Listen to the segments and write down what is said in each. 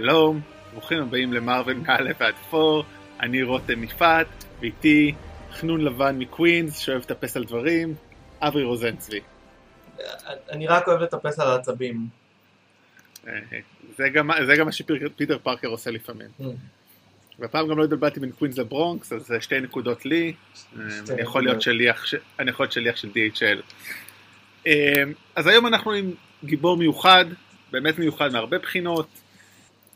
שלום, ברוכים הבאים למרוויל מא' ועד פור, אני רותם יפעת, ואיתי חנון לבן מקווינס, שאוהב לטפס על דברים, אברי רוזנצבי. אני רק אוהב לטפס על העצבים. אה, זה גם, זה גם מה שפיטר פארקר עושה לפעמים. ממ. והפעם גם לא התבלבלתי בין קווינס לברונקס, אז זה שתי נקודות לי. אה, אני יכול להיות שליח, אני יכול להיות שליח של DHL. אה, אז היום אנחנו עם גיבור מיוחד, באמת מיוחד מהרבה בחינות,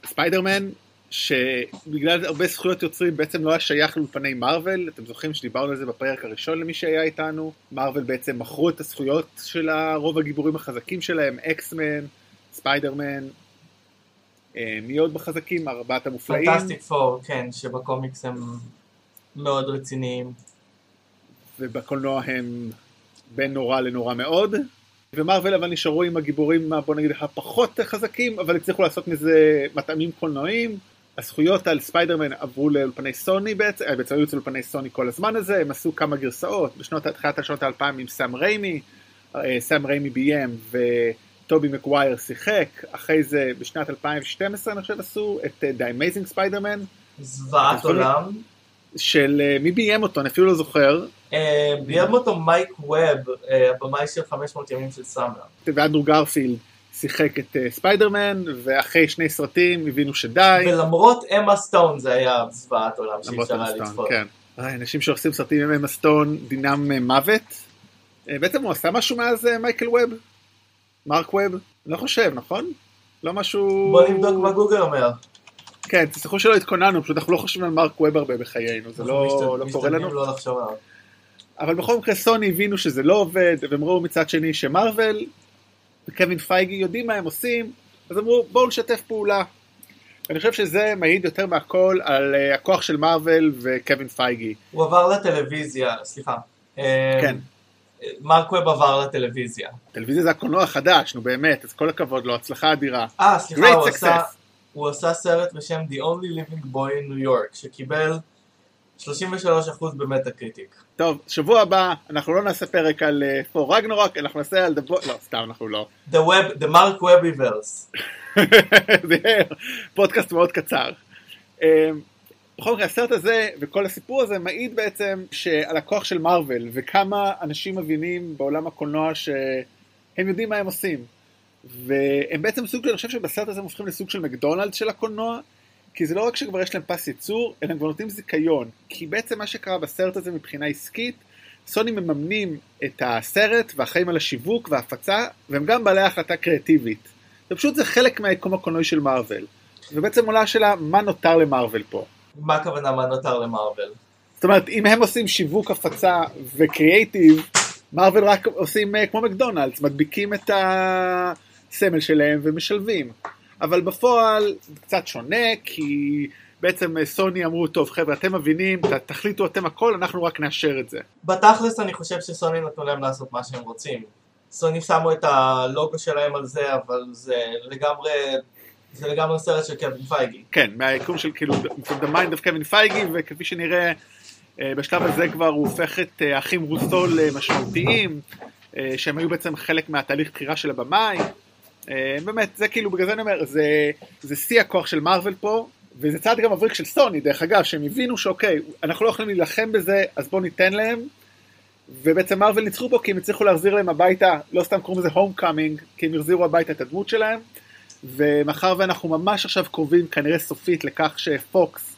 ספיידרמן, שבגלל הרבה זכויות יוצרים בעצם לא היה שייך לאולפני מארוול, אתם זוכרים שדיברנו על זה בפרק הראשון למי שהיה איתנו, מארוול בעצם מכרו את הזכויות של רוב הגיבורים החזקים שלהם, אקסמן, ספיידרמן, אה, מי עוד בחזקים? ארבעת המופלאים. פנטסטיק פור, כן, שבקומיקס הם מאוד רציניים. ובקולנוע הם בין נורא לנורא מאוד. ומרוויל אבל נשארו עם הגיבורים בוא נגיד הפחות חזקים אבל הצליחו לעשות מזה מטעמים קולנועיים. הזכויות על ספיידרמן עברו לאולפני סוני בעצם, אה, בעצם היו אצל אולפני סוני כל הזמן הזה, הם עשו כמה גרסאות, בשנות, תחילת השנות האלפיים עם סאם ריימי, אה, סאם ריימי ביים וטובי מקווייר שיחק, אחרי זה בשנת 2012 אני חושב עשו את אה, The Amazing Spider-Man, זוועת עולם. של אה, מי ביים אותו, אני אפילו לא זוכר, אה, ביים אותו מייק ווב, אה, הבמאי של 500 ימים של סאמר. ואנדרו גרפילד שיחק את ספיידרמן, ואחרי שני סרטים הבינו שדי. ולמרות אמה סטון זה היה זוועת עולם שאי אפשר היה לצפות. כן. אנשים שעושים סרטים עם אמה סטון דינם מוות. בעצם הוא עשה משהו מאז מייקל ווב? מרק ווב? לא חושב, נכון? לא משהו... בוא נבדוק מה גוגל אומר. כן, תסלחו שלא התכוננו, פשוט אנחנו לא חושבים על מרק ווב הרבה בחיינו, זה לא, לא קורה לנו. לא. אבל בכל מקרה סוני הבינו שזה לא עובד, והם ראו מצד שני שמרוויל וקווין פייגי יודעים מה הם עושים, אז אמרו בואו נשתף פעולה. אני חושב שזה מעיד יותר מהכל על uh, הכוח של מארוול וקווין פייגי. הוא עבר לטלוויזיה, סליחה. אה, כן. מרק ווב עבר לטלוויזיה. טלוויזיה זה הקולנוע החדש, נו באמת, אז כל הכבוד לו, הצלחה אדירה. אה, סליחה, הוא. עשה, הוא עשה סרט בשם The Only Living Boy in New York, שקיבל 33% ב Metacritic. טוב, שבוע הבא אנחנו לא נעשה פרק על Thor Ragnarok, אנחנו נעשה על דבו... לא, סתם אנחנו לא. The Web, The Mark Webiverse. זה פודקאסט מאוד קצר. אמ, בכל מקרה הסרט הזה וכל הסיפור הזה מעיד בעצם שעל הכוח של מארוול וכמה אנשים מבינים בעולם הקולנוע שהם יודעים מה הם עושים. והם בעצם סוג של, אני חושב שבסרט הזה הם הופכים לסוג של מקדונלד של הקולנוע, כי זה לא רק שכבר יש להם פס ייצור, אלא הם כבר נותנים זיכיון. כי בעצם מה שקרה בסרט הזה מבחינה עסקית, סוני מממנים את הסרט ואחראים על השיווק וההפצה, והם גם בעלי החלטה קריאטיבית. ופשוט זה חלק מהיקום הקולנועי של מארוול. ובעצם עולה השאלה, מה נותר למארוול פה? מה הכוונה מה נותר למרוויל? זאת אומרת, אם הם עושים שיווק, הפצה וקריאייטיב, מארוול רק עושים אה, כמו מקדונלדס, מדביקים את הסמל שלהם ומשלבים. אבל בפועל זה קצת שונה, כי בעצם אה, סוני אמרו, טוב חבר'ה, אתם מבינים, תחליטו אתם הכל, אנחנו רק נאשר את זה. בתכלס אני חושב שסוני נתנו להם לעשות מה שהם רוצים. סוני שמו את הלוגו שלהם על זה, אבל זה לגמרי, זה לגמרי סרט של קווין פייגי. כן, מהיקום של כאילו, from the mind of קווין פייגי, וכפי שנראה, אה, בשלב הזה כבר הוא הופך את אה, האחים רוסו למשמעותיים, שהם היו בעצם חלק מהתהליך בחירה של הבמאי. אה, באמת, זה כאילו, בגלל זה אני אומר, זה, זה שיא הכוח של מארוול פה, וזה צעד גם מבריק של סוני, דרך אגב, שהם הבינו שאוקיי, אנחנו לא יכולים להילחם בזה, אז בואו ניתן להם. ובעצם מארוול ניצחו פה כי הם הצליחו להחזיר להם הביתה, לא סתם קוראים לזה Homecoming, כי הם החזירו הביתה את הדמות שלהם. ומאחר ואנחנו ממש עכשיו קרובים כנראה סופית לכך שפוקס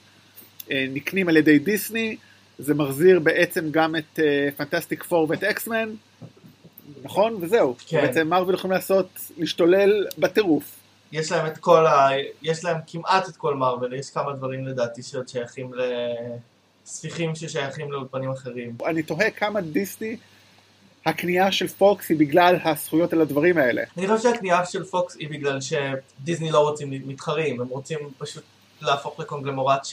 אה, נקנים על ידי דיסני, זה מחזיר בעצם גם את Fantastic Four ואת אקסמן, נכון? וזהו. כן. בעצם מרוויל יכולים לעשות, להשתולל בטירוף. יש להם את כל ה... יש להם כמעט את כל מרוויל, יש כמה דברים לדעתי שעוד שייכים ל... ספיחים ששייכים לאולפנים אחרים. אני תוהה כמה דיסני, הקנייה של פוקס היא בגלל הזכויות על הדברים האלה. אני חושב שהקנייה של פוקס היא בגלל שדיסני לא רוצים מתחרים, הם רוצים פשוט להפוך לקונגלמורט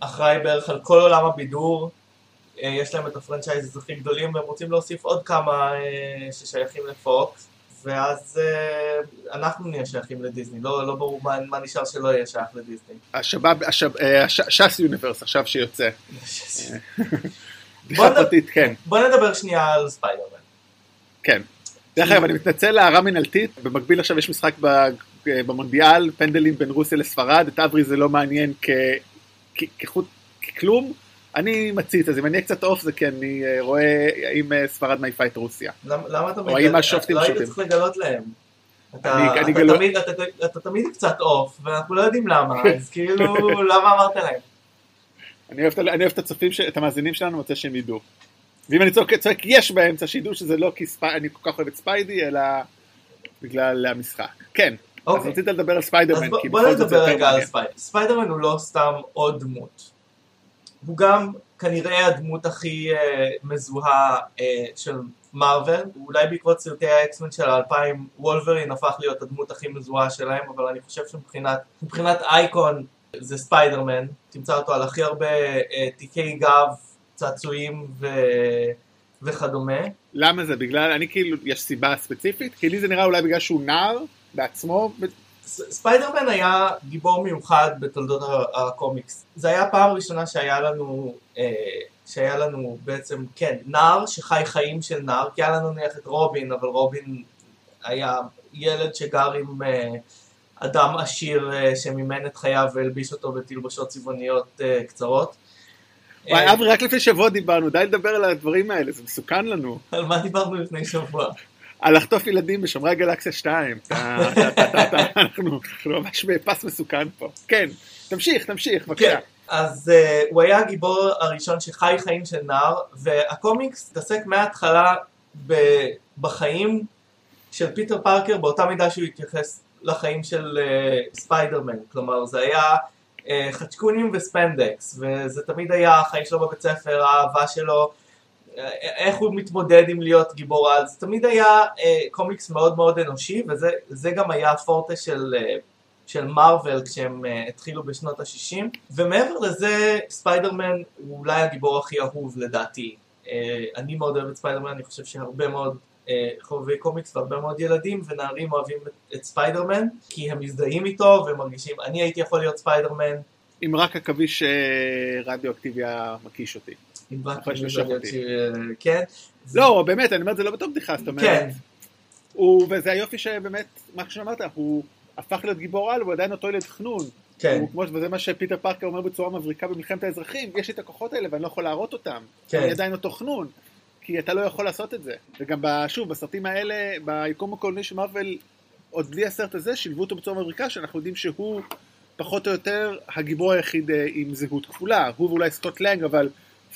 שאחראי בערך על כל עולם הבידור, יש להם את ה franchises הכי גדולים והם רוצים להוסיף עוד כמה אה, ששייכים לפוקס, ואז אה, אנחנו נהיה שייכים לדיסני, לא, לא ברור מה, מה נשאר שלא יהיה שייך לדיסני. השב"ב, השב- אה, הש- ש"ס Universe עכשיו שיוצא. בוא בדיחה פרטית, כן, בוא נדבר שנייה על ספיידרמן. כן. דרך אגב, אני מתנצל להערה מנהלתית, במקביל עכשיו יש משחק אה, במונדיאל, פנדלים בין רוסיה לספרד, את אברי זה לא מעניין כחוט, ככלום. אני מציץ, אז אם אני אהיה קצת off זה כי אני אה, רואה האם אה, ספרד מעיפה את רוסיה. למ- למה אתה או האם השופטים לא היית? צריך לגלות להם. אתה, תמיד, קצת off, ואנחנו לא יודעים למה, אז כאילו, למה אמרת להם? אני אוהב, את הצופים, את המאזינים שלנו, רוצה שהם ידעו. ואם אני צועק, יש באמצע, שידעו שזה לא כי אני כל כך אוהב את ספיידי, אלא בגלל המשחק. כן, אז אוקיי. רצית לדבר על אז ספיידרמן, כי בוא נדבר רגע על. ספיידרמן. ספיידרמן הוא לא סתם עוד דמות. הוא גם כנראה הדמות הכי אה, מזוהה אה, של מארוול, אולי בעקבות סרטי האקסמן של האלפיים וולברין הפך להיות הדמות הכי מזוהה שלהם, אבל אני חושב שמבחינת מבחינת אייקון זה ספיידרמן, תמצא אותו על הכי הרבה אה, תיקי גב, צעצועים ו... וכדומה. למה זה? בגלל, אני כאילו, יש סיבה ספציפית? כי לי זה נראה אולי בגלל שהוא נער בעצמו, ספיידרמן היה גיבור מיוחד בתולדות הקומיקס. זה היה הפעם הראשונה שהיה לנו, אה, שהיה לנו בעצם, כן, נער שחי חיים של נער, כי היה לנו נניח את רובין, אבל רובין היה ילד שגר עם אה, אדם עשיר אה, שמימן את חייו והלביש אותו בתלבושות צבעוניות אה, קצרות. וואי, אברי, רק לפני שבוע דיברנו, די לדבר על הדברים האלה, זה מסוכן לנו. על מה דיברנו לפני שבוע? על לחטוף ילדים בשומרי הגלקסיה 2. אתה- אתה- אתה- אתה- אנחנו ממש בפס מסוכן פה. כן, תמשיך, תמשיך, כן, בבקשה. אז אה, הוא היה הגיבור הראשון שחי חיים של נער, והקומיקס התעסק מההתחלה ב- בחיים של פיטר פארקר באותה מידה שהוא התייחס לחיים של אה, ספיידרמן, כלומר זה היה uh, חצ'קונים וספנדקס, וזה תמיד היה החיים שלו בבית ספר, האהבה שלו, איך הוא מתמודד עם להיות גיבור על, זה תמיד היה uh, קומיקס מאוד מאוד אנושי, וזה זה גם היה הפורטה של... Uh, של מארוול כשהם uh, התחילו בשנות ה-60 ומעבר לזה ספיידרמן הוא אולי הגיבור הכי אהוב לדעתי. uh, אני מאוד אוהב את ספיידרמן אני חושב שהרבה מאוד uh, חובבי קומיקס והרבה מאוד ילדים ונערים אוהבים את, את ספיידרמן כי הם מזדהים איתו והם מרגישים אני הייתי יכול להיות ספיידרמן. אם רק עכביש אה, רדיואקטיבי היה מקיש אותי. אם רק אני יודעת. ש- כן לא, באמת, אני אומר את זה לא בתור בדיחה, זאת אומרת. כן וזה היופי שבאמת, מה שאמרת, הוא הפך להיות גיבור על, הוא עדיין אותו ילד חנון. כן הוא כמו, וזה מה שפיטר פארקר אומר בצורה מבריקה במלחמת האזרחים, יש לי את הכוחות האלה ואני לא יכול להראות אותם. כן. אני עדיין אותו חנון, כי אתה לא יכול לעשות את זה. וגם, שוב, בסרטים האלה, ביקום הקולני של מארוול, עוד בלי הסרט הזה, שילבו אותו בצורה מבריקה, שאנחנו יודעים שהוא פחות או יותר הגיבור היחיד אה, עם זהות כפולה. הוא ואולי סקוט לנג, אבל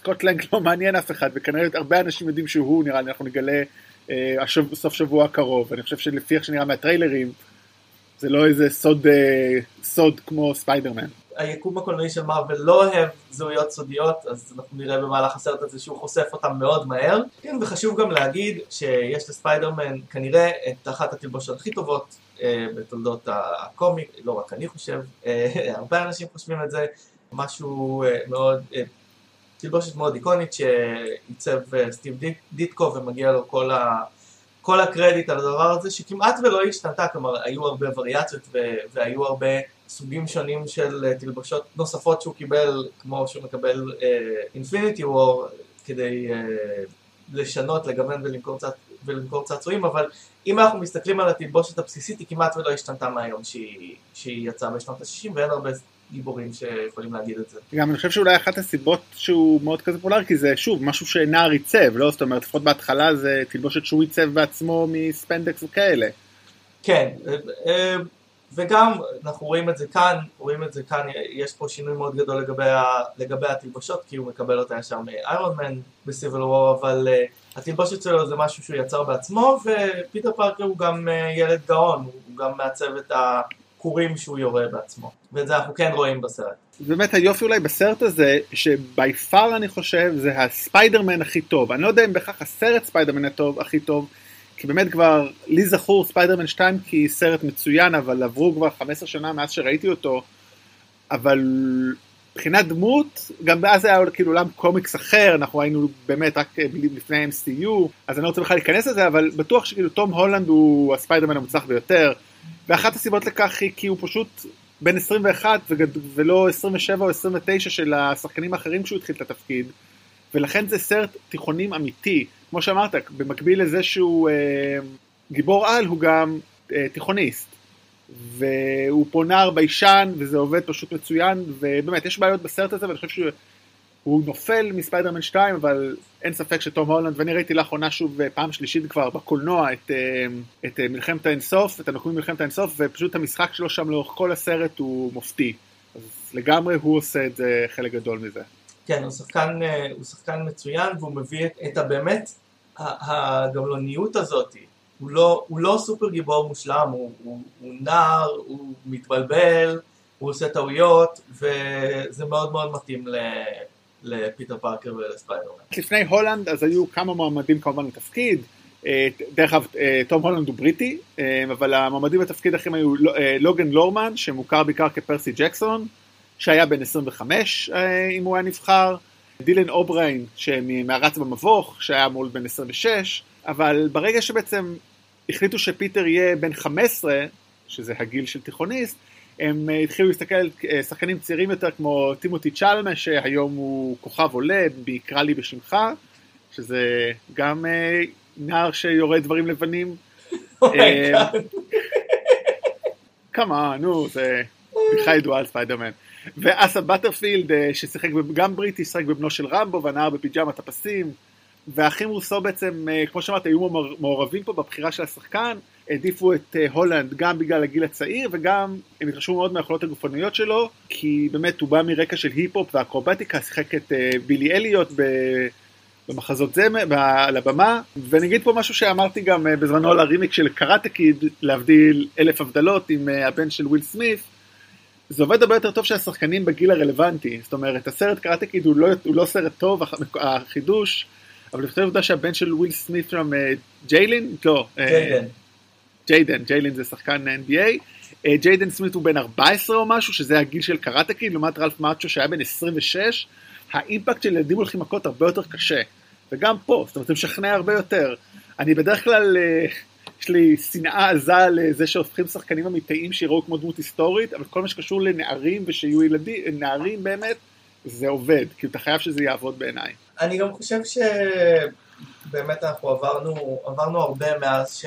סקוט לנג לא מעניין אף אחד, וכנראה הרבה אנשים יודעים שהוא, נראה לי, אנחנו נגלה אה, השב, סוף שבוע הקרוב. אני חושב שלפי איך שנראה מהטריילרים, זה לא איזה סוד, אה, סוד כמו ספיידרמן. היקום הקולנועי של מארוול לא אוהב זהויות סודיות, אז אנחנו נראה במהלך הסרט הזה שהוא חושף אותם מאוד מהר. כן, וחשוב גם להגיד שיש לספיידרמן כנראה את אחת התלבושות הכי טובות אה, בתולדות הקומיק, לא רק אני חושב, אה, הרבה אנשים חושבים את זה, משהו אה, מאוד, אה, תלבושת מאוד איקונית שעיצב אה, סטיב דיט, דיטקו ומגיע לו כל ה... כל הקרדיט על הדבר הזה שכמעט ולא השתנתה, כלומר היו הרבה וריאציות ו- והיו הרבה סוגים שונים של אה, תלבושות נוספות שהוא קיבל, כמו שהוא מקבל אינפיניטי uh, וור, כדי uh, לשנות, לגוון ולמכור, צע, ולמכור צעצועים, אבל אם אנחנו מסתכלים על התלבושת הבסיסית היא כמעט ולא השתנתה מהיום שהיא, שהיא יצאה בשנות ה-60 ואין הרבה גיבורים שיכולים להגיד את זה. גם אני חושב שאולי אחת הסיבות שהוא מאוד כזה פולר, כי זה שוב משהו שנער עיצב, לא? זאת אומרת, לפחות בהתחלה זה תלבושת שהוא עיצב בעצמו מספנדקס וכאלה. כן, אה, אה, וגם אנחנו רואים את זה כאן, רואים את זה כאן, יש פה שינוי מאוד גדול לגבי, ה, לגבי התלבושות, כי הוא מקבל אותה ישר מאיירון מן ב Civil War, אבל uh, התלבושת שלו זה משהו שהוא יצר בעצמו, ופיטר פארקר הוא גם uh, ילד גאון, הוא גם מעצב את הקורים שהוא יורה בעצמו, ואת זה אנחנו כן רואים בסרט. באמת היופי אולי בסרט הזה, ש by far אני חושב זה הספיידרמן הכי טוב. אני לא יודע אם בהכרח הסרט ספיידרמן הטוב, הכי טוב, כי באמת כבר, לי זכור ספיידרמן 2 כי סרט מצוין, אבל עברו כבר 15 שנה מאז שראיתי אותו, אבל מבחינת דמות, גם אז היה כאילו עולם קומיקס אחר, אנחנו היינו באמת רק לפני MCU, אז אני לא רוצה בכלל להיכנס לזה, אבל בטוח שכאילו תום הולנד הוא הספיידרמן המוצלח ביותר, ואחת הסיבות לכך היא כי הוא פשוט בן 21 ולא 27 או 29 של השחקנים האחרים כשהוא התחיל את התפקיד, ולכן זה סרט תיכונים אמיתי. כמו שאמרת, במקביל לזה שהוא אה, גיבור על, הוא גם אה, תיכוניסט. והוא פה נער ביישן, וזה עובד פשוט מצוין, ובאמת, יש בעיות בסרט הזה, ואני חושב שהוא נופל מספיידרמן 2, אבל אין ספק שתום הולנד, ואני ראיתי לאחרונה שוב פעם שלישית כבר בקולנוע את, את מלחמת האינסוף, את הנוקמים מלחמת האינסוף, ופשוט המשחק שלו שם לאורך כל הסרט הוא מופתי. אז לגמרי הוא עושה את זה חלק גדול מזה. כן, הוא שחקן, הוא שחקן מצוין, והוא מביא את הבאמת, הגמלוניות הזאת. הוא לא, הוא לא סופר גיבור מושלם, הוא, הוא, הוא נער, הוא מתבלבל, הוא עושה טעויות, וזה מאוד מאוד מתאים ל, לפיטר פארקר ולספיידרמן. לפני הולנד אז היו כמה מועמדים כמובן לתפקיד, אה, דרך אגב, אה, תום הולנד הוא בריטי, אה, אבל המועמדים לתפקיד אחרים היו לוגן לורמן, שמוכר בעיקר כפרסי ג'קסון, שהיה בן 25 אם הוא היה נבחר, דילן אובריין, שמהרץ במבוך, שהיה מול בן 26, אבל ברגע שבעצם החליטו שפיטר יהיה בן 15, שזה הגיל של תיכוניסט, הם התחילו להסתכל על שחקנים צעירים יותר כמו טימותי שאלאמה, שהיום הוא כוכב עולה, בקרא לי בשמך, שזה גם נער שיורה דברים לבנים. כמה, נו, זה בדיחה ידועה על ספיידרמן. ואסה בטרפילד, ששיחק גם בריטי, שיחק בבנו של רמבו, והנער בפיג'מת הפסים. והאחים רוסו בעצם, כמו שאמרת, היו מעורבים פה בבחירה של השחקן, העדיפו את הולנד גם בגלל הגיל הצעיר וגם הם התרשמו מאוד מהיכולות הגופניות שלו, כי באמת הוא בא מרקע של היפ-הופ ואקרובטיקה, שיחק את בילי אליוט במחזות זה, על הבמה, ואני אגיד פה משהו שאמרתי גם בזמנו על הרימיק של קראטה קיד, להבדיל אלף הבדלות עם הבן של וויל סמית, זה עובד הרבה יותר טוב שהשחקנים בגיל הרלוונטי, זאת אומרת הסרט קראטה קיד הוא לא, הוא לא סרט טוב, החידוש אבל לפני עובדה שהבן של וויל סמית שם, ג'יילין? לא. ג'יידן. ג'יידן, ג'יילין זה שחקן NBA. ג'יידן סמית הוא בן 14 או משהו, שזה הגיל של קראטה קיד, לעומת רלף מאצ'ו שהיה בן 26. ה impact של ילדים הולכים מכות הרבה יותר קשה. וגם פה, זאת אומרת, זה משכנע הרבה יותר. אני בדרך כלל, יש לי שנאה עזה לזה שהופכים שחקנים אמיתיים שיראו כמו דמות היסטורית, אבל כל מה שקשור לנערים ושיהיו ילדים, נערים באמת, זה עובד, כי אתה חייב שזה יעבוד בעיניי. אני גם חושב שבאמת אנחנו עברנו, עברנו הרבה מאז, ש...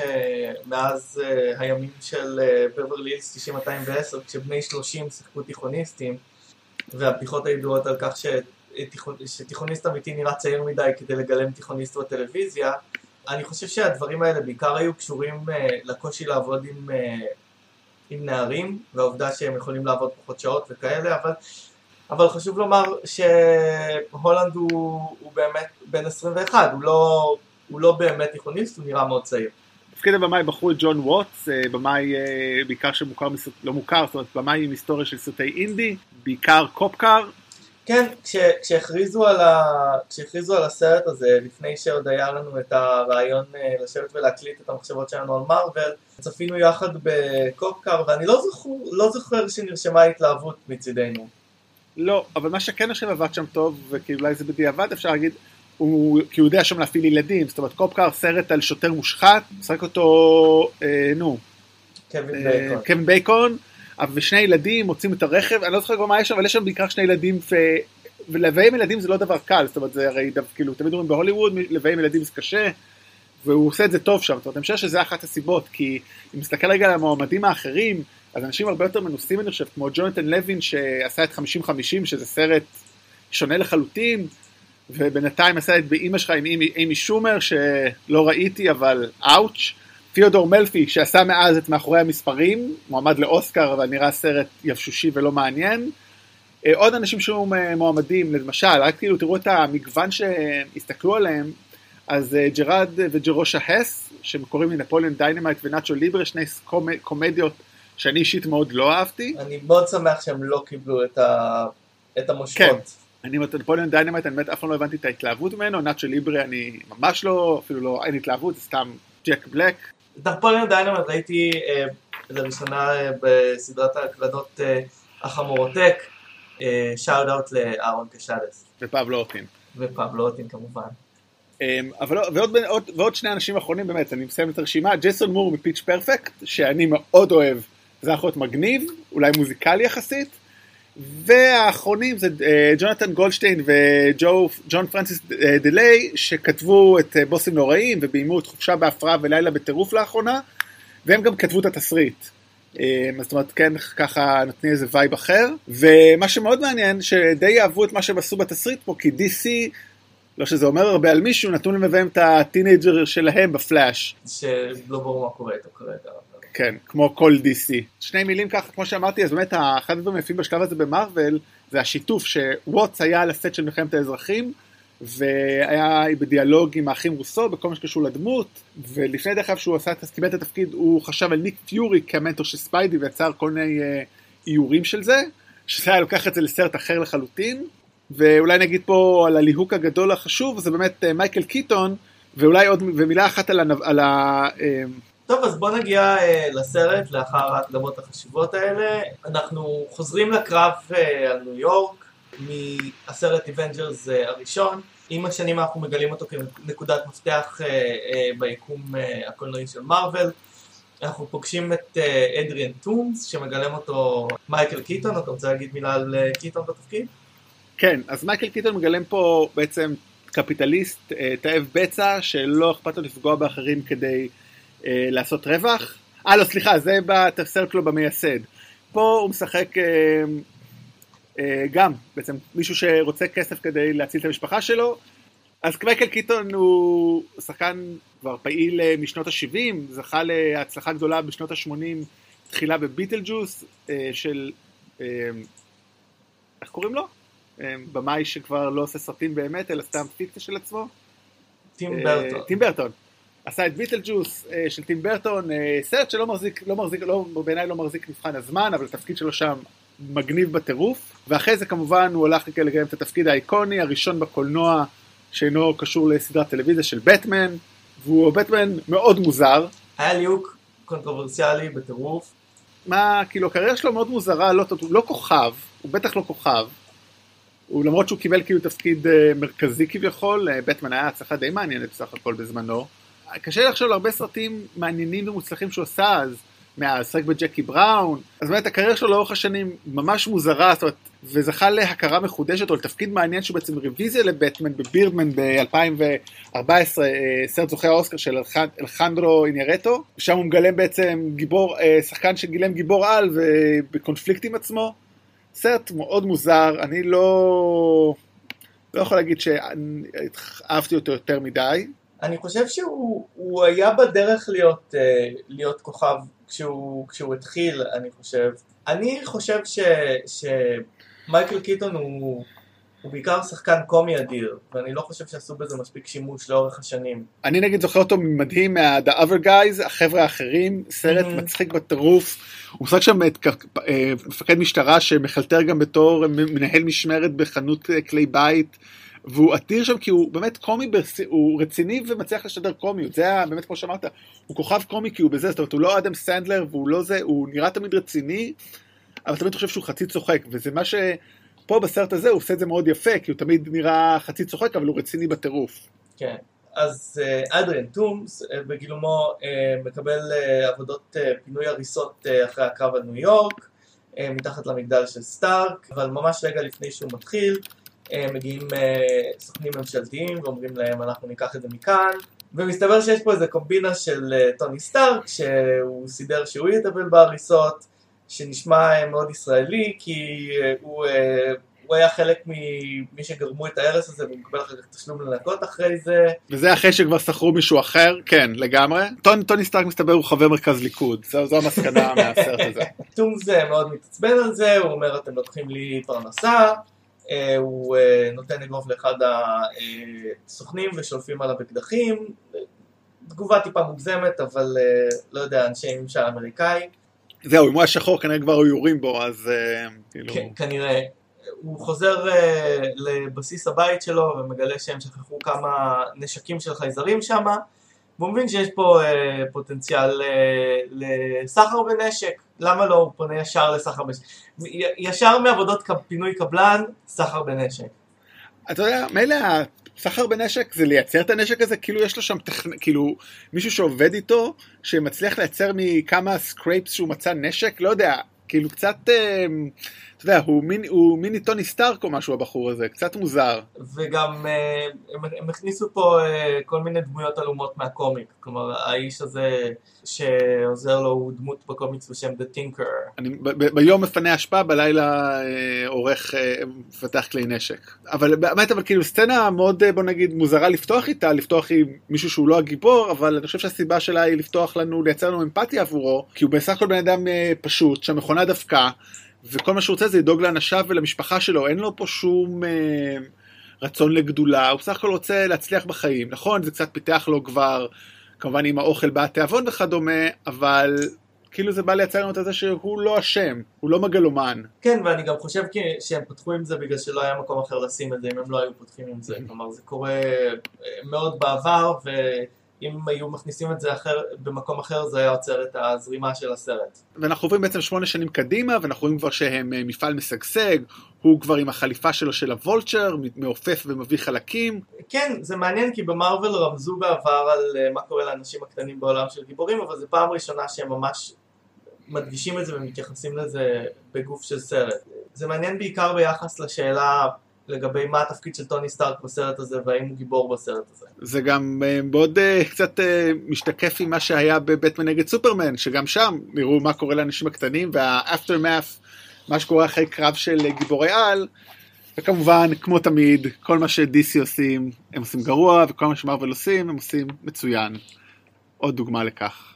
מאז uh, הימים של בברלי הילס 9210, כשבני 30 שיחקו תיכוניסטים, והבדיחות הידועות על כך שתיכון, שתיכוניסט אמיתי נראה צעיר מדי כדי לגלם תיכוניסט בטלוויזיה. אני חושב שהדברים האלה בעיקר היו קשורים uh, לקושי לעבוד עם, uh, עם נערים, והעובדה שהם יכולים לעבוד פחות שעות וכאלה, אבל אבל חשוב לומר שהולנד הוא, הוא באמת בן 21, הוא לא, הוא לא באמת תיכוניסט, הוא נראה מאוד צעיר. תפקיד הבמאי בחרו את ג'ון ווטס, במאי בעיקר שמוכר, לא מוכר, זאת אומרת במאי עם היסטוריה של סרטי אינדי, בעיקר קופקאר. כן, כש, כשהכריזו, על ה, כשהכריזו על הסרט הזה, לפני שעוד היה לנו את הרעיון לשבת ולהקליט את המחשבות שלנו על מארוול, צפינו יחד בקופקאר, ואני לא זוכר, לא זוכר שנרשמה התלהבות מצידנו. לא, אבל מה שכן עכשיו עבד שם טוב, וכי אולי זה בדיעבד אפשר להגיד, הוא, כי הוא יודע שם להפעיל ילדים, זאת אומרת קופקאר סרט על שוטר מושחת, משחק אותו, אה, נו, קווין אה, בייקון, קווין בייקון, ושני ילדים מוצאים את הרכב, אני לא זוכר כבר מה יש שם, אבל יש שם בעיקר שני ילדים, ו... ולביים ילדים זה לא דבר קל, זאת אומרת זה הרי כאילו תמיד אומרים בהוליווד, לביים ילדים זה קשה, והוא עושה את זה טוב שם, זאת אומרת אני חושב שזה אחת הסיבות, כי אם נסתכל רגע על המועמדים האחרים, אז אנשים הרבה יותר מנוסים אני חושב, כמו ג'ונתן לוין שעשה את 50-50 שזה סרט שונה לחלוטין, ובינתיים עשה את באימא שלך עם אימי, אימי שומר שלא ראיתי אבל אאוץ', תיאודור מלפי שעשה מאז את מאחורי המספרים, מועמד לאוסקר אבל נראה סרט יבשושי ולא מעניין. עוד אנשים שהיו מועמדים, למשל, רק כאילו תראו את המגוון שהסתכלו עליהם, אז ג'רד וג'רושה הס, שקוראים לי נפוליאון דיינמייט ונאצ'ו ליברה, שני קומדיות שאני אישית מאוד לא אהבתי. אני מאוד שמח שהם לא קיבלו את, ה... את המושכות. כן. אני נפוליאון דיינמייט, אני באמת אף פעם לא הבנתי את ההתלהבות ממנו, נאצ'ו ליברה אני ממש לא, אפילו לא, אין התלהבות, זה סתם ג'ק בלק. נפוליאון דיינמייט ראיתי אה, לראשונה אה, בסדרת ההקלטות אה, החמורותק, shout out לאהרון קשלס. ופבלו אוטין. ופבלו אוטין כמובן. אבל ועוד, ועוד, ועוד שני אנשים אחרונים באמת, אני מסיים את הרשימה, ג'ייסון מור מ Pitch Perfect, שאני מאוד אוהב, זה יכול להיות מגניב, אולי מוזיקלי יחסית, והאחרונים זה ג'ונתן גולדשטיין וג'ון פרנסיס דיילי, שכתבו את בוסים נוראים וביימו את חופשה בהפרעה ולילה בטירוף לאחרונה, והם גם כתבו את התסריט. אה, זאת אומרת, כן, ככה נותנים איזה vibe אחר. ומה שמאוד מעניין, שדי אהבו את מה שהם עשו בתסריט פה, כי DC, לא שזה אומר הרבה על מישהו, נתנו למביים את הטינג'ר שלהם בפלאש. שלא ברור מה קורה איתו כרגע. כן, כמו כל DC. שני מילים ככה, כמו שאמרתי, אז באמת אחד הדברים היפים בשלב הזה במארוול, זה השיתוף שווטס היה על הסט של מלחמת האזרחים, והיה בדיאלוג עם האחים רוסו בכל מה שקשור לדמות, ולפני דרך אגב שהוא עשה, קיבל את התפקיד, הוא חשב על ניק פיורי כמנטור של ספיידי ויצר כל מיני אה, איורים של זה, שזה היה לוקח את זה לסרט אחר לחלוטין, ואולי נגיד פה על הליהוק הגדול החשוב, זה באמת אה, מייקל קיטון, ואולי עוד, ומילה אחת על, על ה... אה, טוב, אז בוא נגיע uh, לסרט לאחר ההקדמות החשובות האלה. אנחנו חוזרים לקרב על ניו יורק מהסרט Avengers הראשון. עם השנים אנחנו מגלים אותו כנקודת מפתח uh, uh, ביקום הקולנועי של מארוול. אנחנו פוגשים את אדריאן טומס שמגלם אותו מייקל קיטון, אתה רוצה להגיד מילה על קיטון בתפקיד? כן, אז מייקל קיטון מגלם פה בעצם קפיטליסט, תאב בצע, שלא אכפת לו לפגוע באחרים כדי אה, לעשות רווח. אה לא סליחה זה בסרט שלו במייסד. פה הוא משחק אה, אה, גם בעצם מישהו שרוצה כסף כדי להציל את המשפחה שלו. אז קווייקל קיטון הוא שחקן כבר פעיל אה, משנות ה-70, זכה להצלחה גדולה בשנות ה-80, תחילה בביטל ג'וס אה, של, אה, איך קוראים לו? אה, במאי שכבר לא עושה סרטים באמת, אלא סתם פיקציה של עצמו. טים אה, ברטון. טים ברטון. עשה את ביטל ג'וס אה, של טים ברטון, אה, סרט שלא מחזיק, לא מחזיק, לא, בעיניי לא מחזיק מבחן הזמן, אבל התפקיד שלו שם מגניב בטירוף, ואחרי זה כמובן הוא הלך לגלם את התפקיד האיקוני הראשון בקולנוע שאינו קשור לסדרת טלוויזיה של בטמן, והוא בטמן מאוד מוזר. היה ליהוק קונטרוברסיאלי בטירוף. מה, כאילו הקריירה שלו מאוד מוזרה, לא, לא כוכב, הוא בטח לא כוכב. הוא למרות שהוא קיבל כאילו תפקיד אה, מרכזי כביכול, בטמן היה הצלחה די מעניינת בסך הכל בזמנו. קשה לחשוב על הרבה סרטים מעניינים ומוצלחים שהוא עשה אז, מהשחק בג'קי בראון, אז באמת הקריירה שלו לאורך השנים ממש מוזרה, זאת אומרת, וזכה להכרה מחודשת או לתפקיד מעניין שהוא בעצם רוויזיה לבטמן בבירדמן ב-2014, אה, סרט זוכה האוסקר של אלחנדרו אינירטו, שם הוא מגלם בעצם גיבור, אה, שחקן שגילם גיבור על ובקונפליקט עם עצמו. סרט מאוד מוזר, אני לא, לא יכול להגיד שאהבתי אותו יותר מדי. אני חושב שהוא היה בדרך להיות, אה, להיות כוכב כשהוא, כשהוא התחיל, אני חושב. אני חושב ש, שמייקל קיטון הוא, הוא בעיקר שחקן קומי אדיר, ואני לא חושב שעשו בזה מספיק שימוש לאורך השנים. אני נגיד זוכר אותו מדהים מה-The Other Guys, החבר'ה האחרים, סרט mm-hmm. מצחיק בטירוף. הוא משחק שם את אה, מפקד משטרה שמחלטר גם בתור מנהל משמרת בחנות אה, כלי בית. והוא אדיר שם כי הוא באמת קומי, ברס... הוא רציני ומצליח לשדר קומיות, זה היה באמת כמו שאמרת, הוא כוכב קומי כי הוא בזה, זאת אומרת הוא לא אדם סנדלר והוא לא זה, הוא נראה תמיד רציני, אבל תמיד חושב שהוא חצי צוחק, וזה מה שפה בסרט הזה הוא עושה את זה מאוד יפה, כי הוא תמיד נראה חצי צוחק אבל הוא רציני בטירוף. כן, אז אה, אדריאן טומס אה, בגילומו אה, מקבל עבודות פינוי הריסות אחרי הקרב על ניו יורק, מתחת למגדל של סטארק, אבל ממש רגע לפני שהוא מתחיל, מגיעים סוכנים ממשלתיים ואומרים להם אנחנו ניקח את זה מכאן ומסתבר שיש פה איזה קומבינה של טוני סטארק שהוא סידר שהוא יטפל בהריסות שנשמע מאוד ישראלי כי הוא, הוא היה חלק ממי שגרמו את ההרס הזה ומקבל אחר כך תשלום לנקות אחרי זה. וזה אחרי שכבר שכרו מישהו אחר? כן, לגמרי. טוני, טוני סטארק מסתבר הוא חבר מרכז ליכוד, זו, זו המסקנה מהסרט הזה. טומס מאוד מתעצבן על זה, הוא אומר אתם לוקחים לי פרנסה. אה, הוא אה, נותן אגרוף לאחד הסוכנים ושולפים עליו אקדחים, תגובה טיפה מוגזמת, אבל אה, לא יודע, אנשי ממשל אמריקאי. זהו, אם הוא היה שחור כנראה כבר היו יורים בו, אז כאילו... כן, כנראה. הוא חוזר לבסיס הבית שלו ומגלה שהם שכחו כמה נשקים של חייזרים שם, והוא מבין שיש פה פוטנציאל לסחר בנשק. למה לא? הוא פונה ישר לסחר בנשק. ישר מעבודות פינוי קבלן, סחר בנשק. אתה יודע, מילא הסחר בנשק? זה לייצר את הנשק הזה, כאילו יש לו שם, טכנ... כאילו מישהו שעובד איתו, שמצליח לייצר מכמה scraps שהוא מצא נשק, לא יודע, כאילו קצת, אה, אתה יודע, הוא מיני, הוא מיני טוני סטארק או משהו הבחור הזה, קצת מוזר. וגם אה, הם, הם הכניסו פה אה, כל מיני דמויות עלומות מהקומיק, כלומר האיש הזה שעוזר לו הוא דמות בקומיקס בשם The Tinker. אני ב- ב- ביום מפנה אשפה, בלילה אה, עורך, מפתח כלי נשק. אבל באמת, אבל כאילו סצנה מאוד, בוא נגיד, מוזרה לפתוח איתה, לפתוח עם מישהו שהוא לא הגיבור, אבל אני חושב שהסיבה שלה היא לפתוח לנו, לייצר לנו אמפתיה עבורו, כי הוא בסך הכל בן אדם פשוט, שהמכונה דווקא, וכל מה שהוא רוצה זה לדאוג לאנשיו ולמשפחה שלו, אין לו פה שום אה, רצון לגדולה, הוא בסך הכל רוצה להצליח בחיים. נכון, זה קצת פיתח לו כבר, כמובן עם האוכל בא התיאבון וכדומה, אבל כאילו זה בא לייצר לנו את זה שהוא לא אשם, הוא לא מגלומן. כן, ואני גם חושב כי- שהם פתחו עם זה בגלל שלא היה מקום אחר לשים את זה אם הם לא היו פותחים עם זה. כלומר, זה קורה אה, מאוד בעבר, ואם היו מכניסים את זה אחר, במקום אחר זה היה עוצר את הזרימה של הסרט. ואנחנו עוברים בעצם שמונה שנים קדימה, ואנחנו רואים כבר שהם אה, מפעל משגשג, הוא כבר עם החליפה שלו של הוולצ'ר, מעופף ומביא חלקים. כן, זה מעניין כי במרוויל רמזו בעבר על אה, מה קורה לאנשים הקטנים בעולם של גיבורים, אבל זו פעם ראשונה שהם ממש מדגישים את זה ומתייחסים לזה בגוף של סרט. זה מעניין בעיקר ביחס לשאלה לגבי מה התפקיד של טוני סטארק בסרט הזה והאם הוא גיבור בסרט הזה. זה גם אה, מאוד אה, קצת אה, משתקף עם מה שהיה בבטמן נגד סופרמן, שגם שם נראו מה קורה לאנשים הקטנים, והאפטרמאף, מה שקורה אחרי קרב של גיבורי על, וכמובן, כמו תמיד, כל מה שדיסי עושים, הם עושים גרוע, וכל מה שמרוויל עושים, הם עושים מצוין. עוד דוגמה לכך.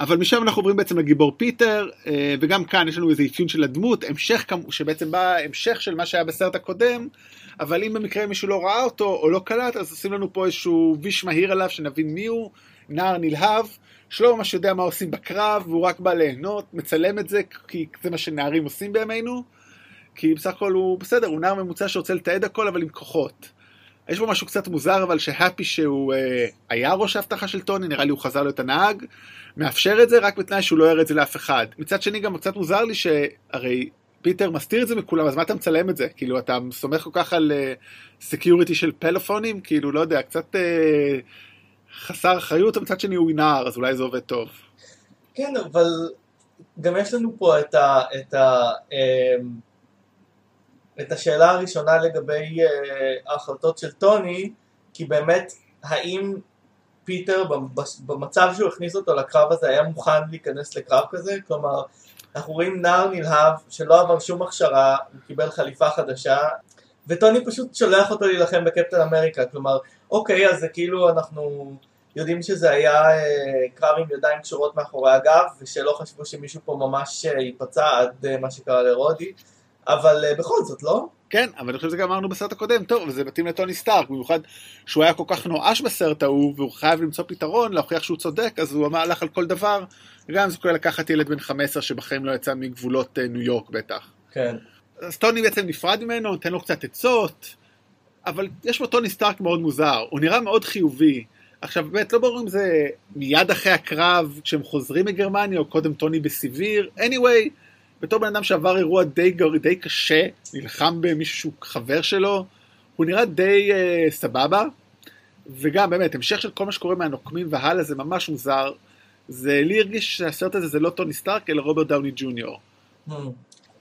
אבל משם אנחנו עוברים בעצם לגיבור פיטר, אה, וגם כאן יש לנו איזה אפיון של הדמות, המשך, שבעצם בא המשך של מה שהיה בסרט הקודם, אבל אם במקרה מישהו לא ראה אותו או לא קלט, אז עושים לנו פה איזשהו ויש מהיר עליו, שנבין מי הוא, נער נלהב, שלא ממש יודע מה עושים בקרב, והוא רק בא ליהנות, מצלם את זה, כי זה מה שנערים עושים בימינו, כי בסך הכל הוא בסדר, הוא נער ממוצע שרוצה לתעד הכל, אבל עם כוחות. יש פה משהו קצת מוזר, אבל שהפי שהוא אה, היה ראש האבטחה של טוני, נראה לי הוא חזר להיות הנהג, מאפשר את זה רק בתנאי שהוא לא יראה את זה לאף אחד. מצד שני גם קצת מוזר לי שהרי פיטר מסתיר את זה מכולם, אז מה אתה מצלם את זה? כאילו אתה סומך כל כך על security של פלאפונים? כאילו לא יודע, קצת אה, חסר אחריות, ומצד שני הוא נער, אז אולי זה עובד טוב. כן, אבל גם יש לנו פה את, ה, את, ה, אמ, את השאלה הראשונה לגבי אה, ההחלטות של טוני, כי באמת, האם פיטר במ- במצב שהוא הכניס אותו לקרב הזה היה מוכן להיכנס לקרב כזה? כלומר, אנחנו רואים נער נלהב שלא עבר שום הכשרה, הוא קיבל חליפה חדשה, וטוני פשוט שולח אותו להילחם בקפטן אמריקה, כלומר, אוקיי, אז זה כאילו אנחנו יודעים שזה היה אה, קרב עם ידיים קשורות מאחורי הגב, ושלא חשבו שמישהו פה ממש אה, ייפצע עד מה שקרה לרודי, אבל אה, בכל זאת, לא? כן, אבל אני חושב שזה גם אמרנו בסרט הקודם, טוב, וזה מתאים לטוני סטארק, במיוחד שהוא היה כל כך נואש בסרט ההוא, והוא חייב למצוא פתרון, להוכיח שהוא צודק, אז הוא הלך על כל דבר, גם זה כולל לקחת ילד בן 15 שבחיים לא יצא מגבולות אה, ניו יורק בטח. כן. אז טוני בעצם נפרד ממנו, נותן לו קצת עצות, אבל יש פה טוני סטארק מאוד מוזר, הוא נראה מאוד חיובי. עכשיו באמת לא ברור אם זה מיד אחרי הקרב כשהם חוזרים מגרמניה או קודם טוני בסיביר, anyway, בתור בן אדם שעבר אירוע די, די קשה, נלחם במישהו שהוא חבר שלו, הוא נראה די אה, סבבה, וגם באמת המשך של כל מה שקורה מהנוקמים והלאה זה ממש מוזר, זה לי הרגיש שהסרט הזה זה לא טוני סטארק אלא רוברט דאוני ג'וניור. Hmm.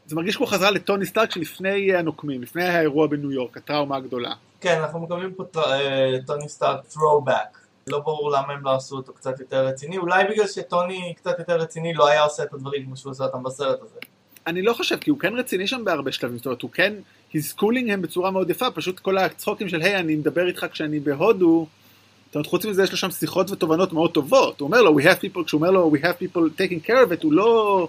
זה מרגיש כמו חזרה לטוני סטארק שלפני הנוקמים, לפני האירוע בניו יורק, הטראומה הגדולה. כן, אנחנו מקבלים פה אה, טוני סטארק throwback. לא ברור למה הם לא עשו אותו קצת יותר רציני, אולי בגלל שטוני קצת יותר רציני לא היה עושה את הדברים כמו שהוא עושה אותם בסרט הזה. אני לא חושב, כי הוא כן רציני שם בהרבה שלבים, זאת אומרת, הוא כן, he's schooling הם בצורה מאוד יפה, פשוט כל הצחוקים של, היי, אני מדבר איתך כשאני בהודו, זאת אומרת, חוץ מזה יש לו שם שיחות ותובנות מאוד טובות, הוא אומר לו, we have people, כשהוא אומר לו, we have people taking care of it, הוא לא,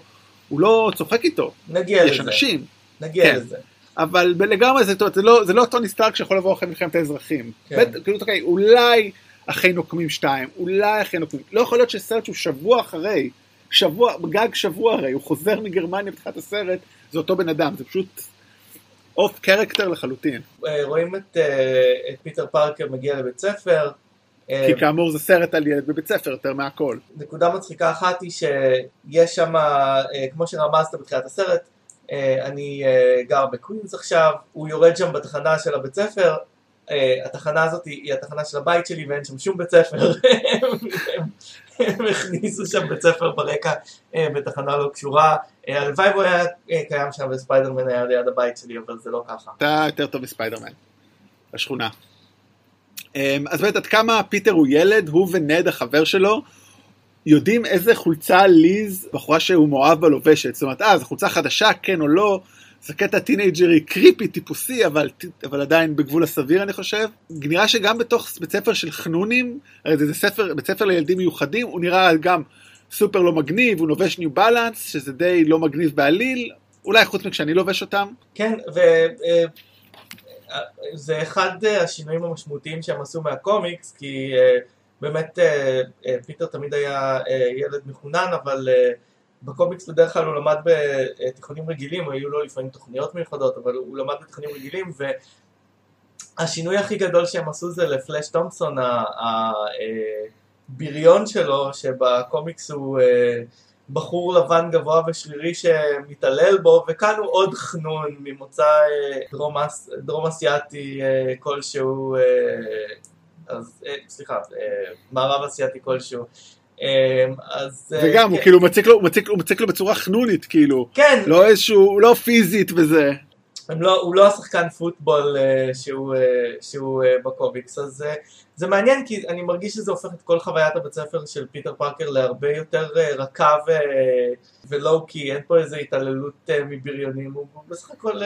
הוא לא צוחק איתו, נגיע יש לזה, אנשים, נגיע כן. לזה. אבל לגמרי זה, זה לא, זה לא טוני סטארק שיכול לבוא אחרי מלחמת האזרחים. כן. בטח, כאילו, אוקיי, אולי אחרי נוקמים שתיים, אולי אחרי נוקמים, לא יכול להיות שסרט שהוא שבוע אחרי, שבוע, גג שבוע הרי, הוא חוזר מגרמניה בתחילת הסרט, זה אותו בן אדם, זה פשוט off character לחלוטין. אה, רואים את, אה, את פיטר פארקר מגיע לבית ספר. אה, כי כאמור זה סרט על ילד בבית ספר יותר מהכל. נקודה מצחיקה אחת היא שיש שם, כמו שרמזת בתחילת הסרט, אני גר בקווינס עכשיו, הוא יורד שם בתחנה של הבית ספר, התחנה הזאת היא התחנה של הבית שלי ואין שם שום בית ספר. הם הכניסו שם בית ספר ברקע אה, בתחנה לא קשורה. אה, הלוואי והוא היה אה, קיים שם וספיידרמן היה ליד הבית שלי, אבל זה לא ככה. אתה יותר טוב מספיידרמן, בשכונה. אמ, אז באמת, עד כמה פיטר הוא ילד, הוא ונד, החבר שלו, יודעים איזה חולצה ליז, בחורה שהוא מאוהב בה לובשת. זאת אומרת, אה, זו חולצה חדשה, כן או לא, זה קטע teenagery creepy, טיפוסי, אבל, אבל עדיין בגבול הסביר, אני חושב. נראה שגם בתוך בית ספר של חנונים, הרי זה, זה ספר, בית ספר לילדים מיוחדים, הוא נראה גם סופר לא מגניב, הוא לובש ניו בלנס, שזה די לא מגניב בעליל, אולי חוץ מכשאני לובש אותם. כן, וזה אה, אחד השינויים המשמעותיים שהם עשו מהקומיקס, כי אה, באמת אה, פיטר תמיד היה ילד מחונן, אבל בקומיקס בדרך כלל הוא למד בתיכונים רגילים, היו לו לפעמים תוכניות מיוחדות, אבל הוא למד בתיכונים רגילים, והשינוי הכי גדול שהם עשו זה לפלאש תומפסון, הבריון שלו, שבקומיקס הוא אה, בחור לבן גבוה ושרירי שמתעלל בו, וכאן הוא עוד חנון ממוצא אה, דרום, דרום אסיאטי אה, כלשהו, אז, סליחה, מערב אסיאטי כלשהו. אמ, אז... אה, וגם, כן. הוא כאילו מציק לו, מציק, הוא מציק לו בצורה חנונית, כאילו. כן. לא איזשהו, לא פיזית וזה. לא, הוא לא השחקן פוטבול אה, שהוא, אה, שהוא בקומיקס, אז זה מעניין כי אני מרגיש שזה הופך את כל חוויית הבית ספר של פיטר פארקר להרבה יותר רכה ו... ו low key, אין פה איזה התעללות מבריונים, הוא בסך הכל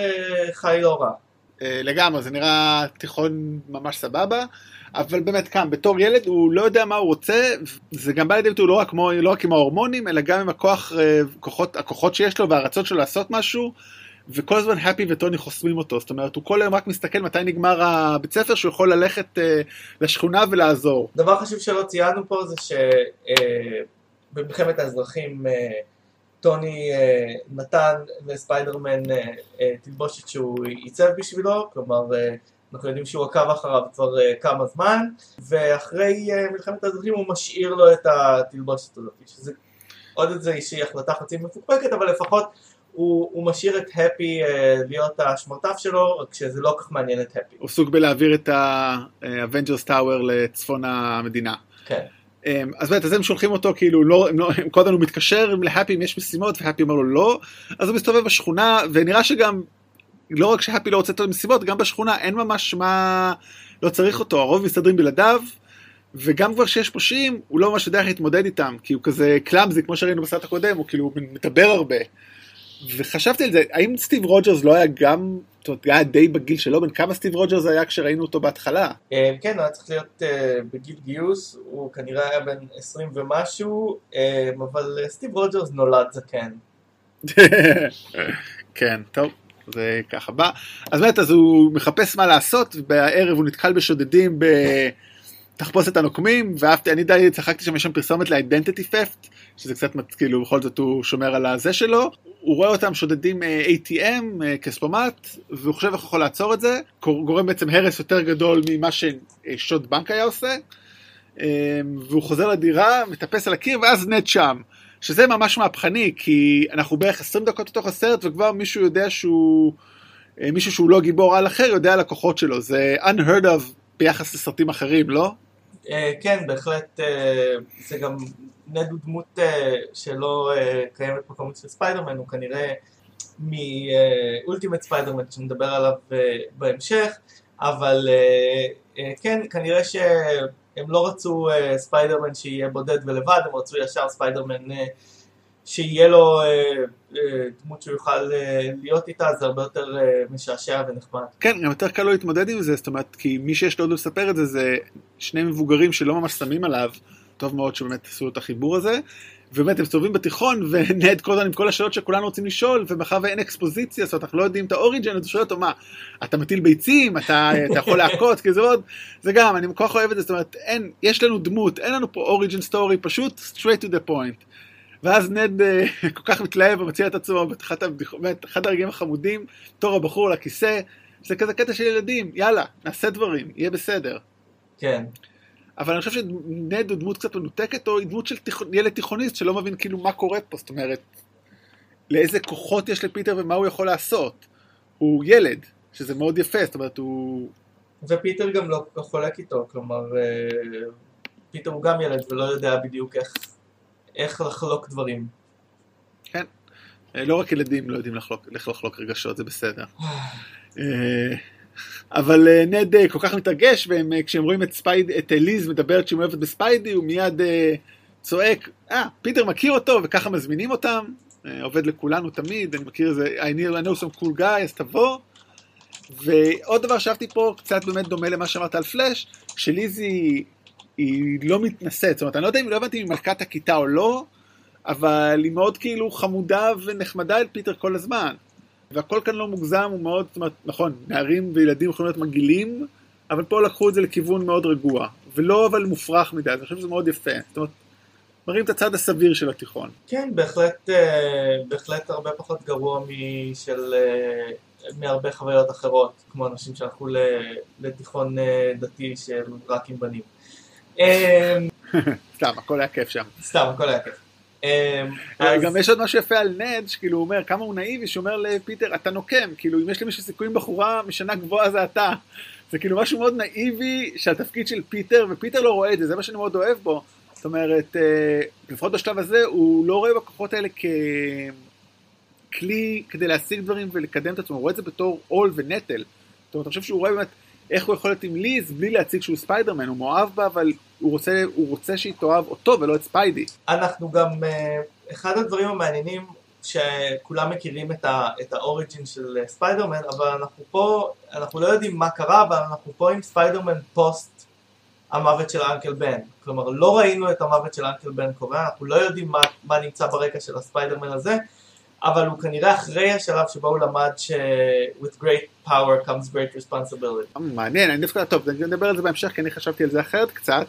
חי לא רע. אה, לגמרי, זה נראה תיכון ממש סבבה. אבל באמת כאן, בתור ילד הוא לא יודע מה הוא רוצה, זה גם בא לידי ביטוי לא לא רק עם ההורמונים, אלא גם עם הכוח, אה, כוחות, הכוחות שיש לו והרצון שלו לעשות משהו, וכל הזמן הפי וטוני חוסמים אותו, זאת אומרת, הוא כל היום רק מסתכל מתי נגמר הבית ספר, שהוא יכול ללכת uh, לשכונה ולעזור. דבר חשוב שלא ציינו פה זה שבמלחמת uh, האזרחים uh, טוני uh, נתן לספיידרמן uh, uh, תלבושת שהוא עיצב בשבילו, כלומר אנחנו יודעים שהוא עקב אחריו כבר כמה זמן, ואחרי מלחמת האזרחים הוא משאיר לו את התלבושת הזאת, שזה עוד איזושהי החלטה חצי מפוקפקת, אבל לפחות הוא, הוא משאיר את הפי uh, להיות השמרטף שלו, רק שזה לא כל כך מעניין את הפי. הוא סוג בלהעביר את ה-Avengers Tower לצפון המדינה. כן. Um, אז באמת, אז הם שולחים אותו, כאילו, לא, הם לא, הם קודם הוא מתקשר להפי אם יש משימות, והפי אומר לו לא, אז הוא מסתובב בשכונה, ונראה שגם לא רק שהפי לא רוצה את המסיבות, גם בשכונה אין ממש מה, לא צריך אותו, הרוב מסתדרים בלעדיו, וגם כבר שיש פושעים, הוא לא ממש יודע איך להתמודד איתם, כי הוא כזה clumsy, כמו שראינו בסרט הקודם, הוא כאילו מדבר הרבה. וחשבתי על זה, האם סטיב רוג'רס לא היה גם, זאת אומרת, היה די בגיל שלו, בן כמה סטיב רוג'רס היה כשראינו אותו בהתחלה? אה, כן, הוא היה צריך להיות אה, בגיל גיוס, הוא כנראה היה בן 20 ומשהו, אה, אבל סטיב רוג'רס נולד זקן. כן, טוב. זה ככה בא. אז באמת, אז הוא מחפש מה לעשות, ובערב הוא נתקל בשודדים בתחפושת הנוקמים, ואהבתי, אני די צחקתי שם, יש שם פרסומת לאידנטיטי פפט, שזה קצת, כאילו, בכל זאת הוא שומר על הזה שלו. הוא רואה אותם שודדים אה, ATM, אה, כספומט, והוא חושב איך הוא יכול לעצור את זה, גורם בעצם הרס יותר גדול ממה ששוד בנק היה עושה. אה, והוא חוזר לדירה, מטפס על הקיר, ואז נט שם. שזה ממש מהפכני, כי אנחנו בערך 20 דקות לתוך הסרט וכבר מישהו יודע שהוא, אה, מישהו שהוא לא גיבור על אחר יודע על הכוחות שלו, זה unheard of ביחס לסרטים אחרים, לא? אה, כן, בהחלט, אה, זה גם נד הוא דמות שלא קיימת בקומיקס של ספיידרמן, הוא כנראה מאולטימט ספיידרמן שנדבר עליו בהמשך, אבל כן, כנראה ש... הם לא רצו ספיידרמן שיהיה בודד ולבד, הם רצו ישר ספיידרמן שיהיה לו אה, אה, דמות שהוא יוכל אה, להיות איתה, זה הרבה יותר משעשע ונחמד. כן, גם יותר קל לו להתמודד עם זה, זאת אומרת, כי מי שיש לו עוד לספר את זה, זה שני מבוגרים שלא ממש שמים עליו, טוב מאוד שבאמת עשו את החיבור הזה. ובאמת הם מסתובבים בתיכון ונד כל הזמן עם כל השאלות שכולנו רוצים לשאול ומאחר ואין אקספוזיציה זאת אומרת אנחנו לא יודעים את האוריג'ן אז הוא שואל אותו מה אתה מטיל ביצים אתה, אתה יכול להכות כי זה עוד זה גם אני כל כך אוהב את זה זאת אומרת אין יש לנו דמות אין לנו פה אוריג'ן סטורי פשוט straight to the point ואז נד uh, כל כך מתלהב ומציע את עצמו באחד הרגעים החמודים תור הבחור לכיסא זה כזה קטע של ילדים יאללה נעשה דברים יהיה בסדר. כן. אבל אני חושב שנד הוא דמות קצת מנותקת, או דמות של תיכ... ילד תיכוניסט שלא מבין כאילו מה קורה פה, זאת אומרת, לאיזה כוחות יש לפיטר ומה הוא יכול לעשות. הוא ילד, שזה מאוד יפה, זאת אומרת, הוא... ופיטר גם לא חולק איתו, כלומר, אה, פיטר הוא גם ילד ולא יודע בדיוק איך, איך לחלוק דברים. כן. אה, לא רק ילדים לא יודעים לחלוק, איך לחלוק רגשות, זה בסדר. אה, אבל אה, נד כל כך מתרגש, וכשהם רואים את, ספייד, את ליז מדברת שהיא מאוהבת בספיידי, הוא מיד צועק, אה, פיטר מכיר אותו, וככה מזמינים אותם, עובד לכולנו תמיד, אני מכיר איזה, I know, I know some cool guy, אז תבוא. ועוד דבר שאהבתי פה, קצת באמת דומה למה שאמרת על פלאש, שליזי היא לא מתנשאת, זאת אומרת, אני לא יודע אם לא הבנתי אם מלכת הכיתה או לא, אבל היא מאוד כאילו חמודה ונחמדה אל פיטר כל הזמן. והכל כאן לא מוגזם, הוא מאוד, זאת אומרת, נכון, נערים וילדים יכולים להיות מגעילים, אבל פה לקחו את זה לכיוון מאוד רגוע, ולא אבל מופרך מדי, אני חושב שזה מאוד יפה. זאת אומרת, מראים את הצד הסביר של התיכון. כן, בהחלט, אה, בהחלט הרבה פחות גרוע משל, אה, מהרבה חוויות אחרות, כמו אנשים שהלכו לתיכון אה, דתי של רק עם בנים. אה, סתם, הכל היה כיף שם. סתם, הכל היה כיף. אה, אז- גם יש עוד משהו יפה על נד, שכאילו הוא אומר כמה הוא נאיבי, שהוא אומר לפיטר, אתה נוקם, כאילו אם יש למישהו סיכוי עם בחורה משנה גבוהה זה אתה. זה כאילו משהו מאוד נאיבי שהתפקיד של פיטר, ופיטר לא רואה את זה, זה מה שאני מאוד אוהב בו. זאת אומרת, אה, לפחות בשלב הזה, הוא לא רואה בכוחות האלה ככלי כדי להשיג דברים ולקדם את עצמו, הוא רואה את זה בתור עול ונטל. זאת אומרת, אני חושב שהוא רואה באמת איך הוא יכול להיות עם ליז בלי להציג שהוא ספיידרמן, הוא מאוהב בה, אבל הוא רוצה, הוא רוצה שהיא תאהב אותו ולא את ספיידי. אנחנו גם, אה, אחד הדברים המעניינים שכולם מכירים את, ה, את ה origin של אה, ספיידרמן, אבל אנחנו פה, אנחנו לא יודעים מה קרה, אבל אנחנו פה עם ספיידרמן פוסט המוות של אנקל בן. כלומר, לא ראינו את המוות של Uncle בן קורה, אנחנו לא יודעים מה, מה נמצא ברקע של הספיידרמן הזה, אבל הוא כנראה אחרי השלב שבו הוא למד ש- with great power comes great responsibility. מעניין, אני דווקא, טוב, אני נדבר על זה בהמשך, כי אני חשבתי על זה אחרת קצת.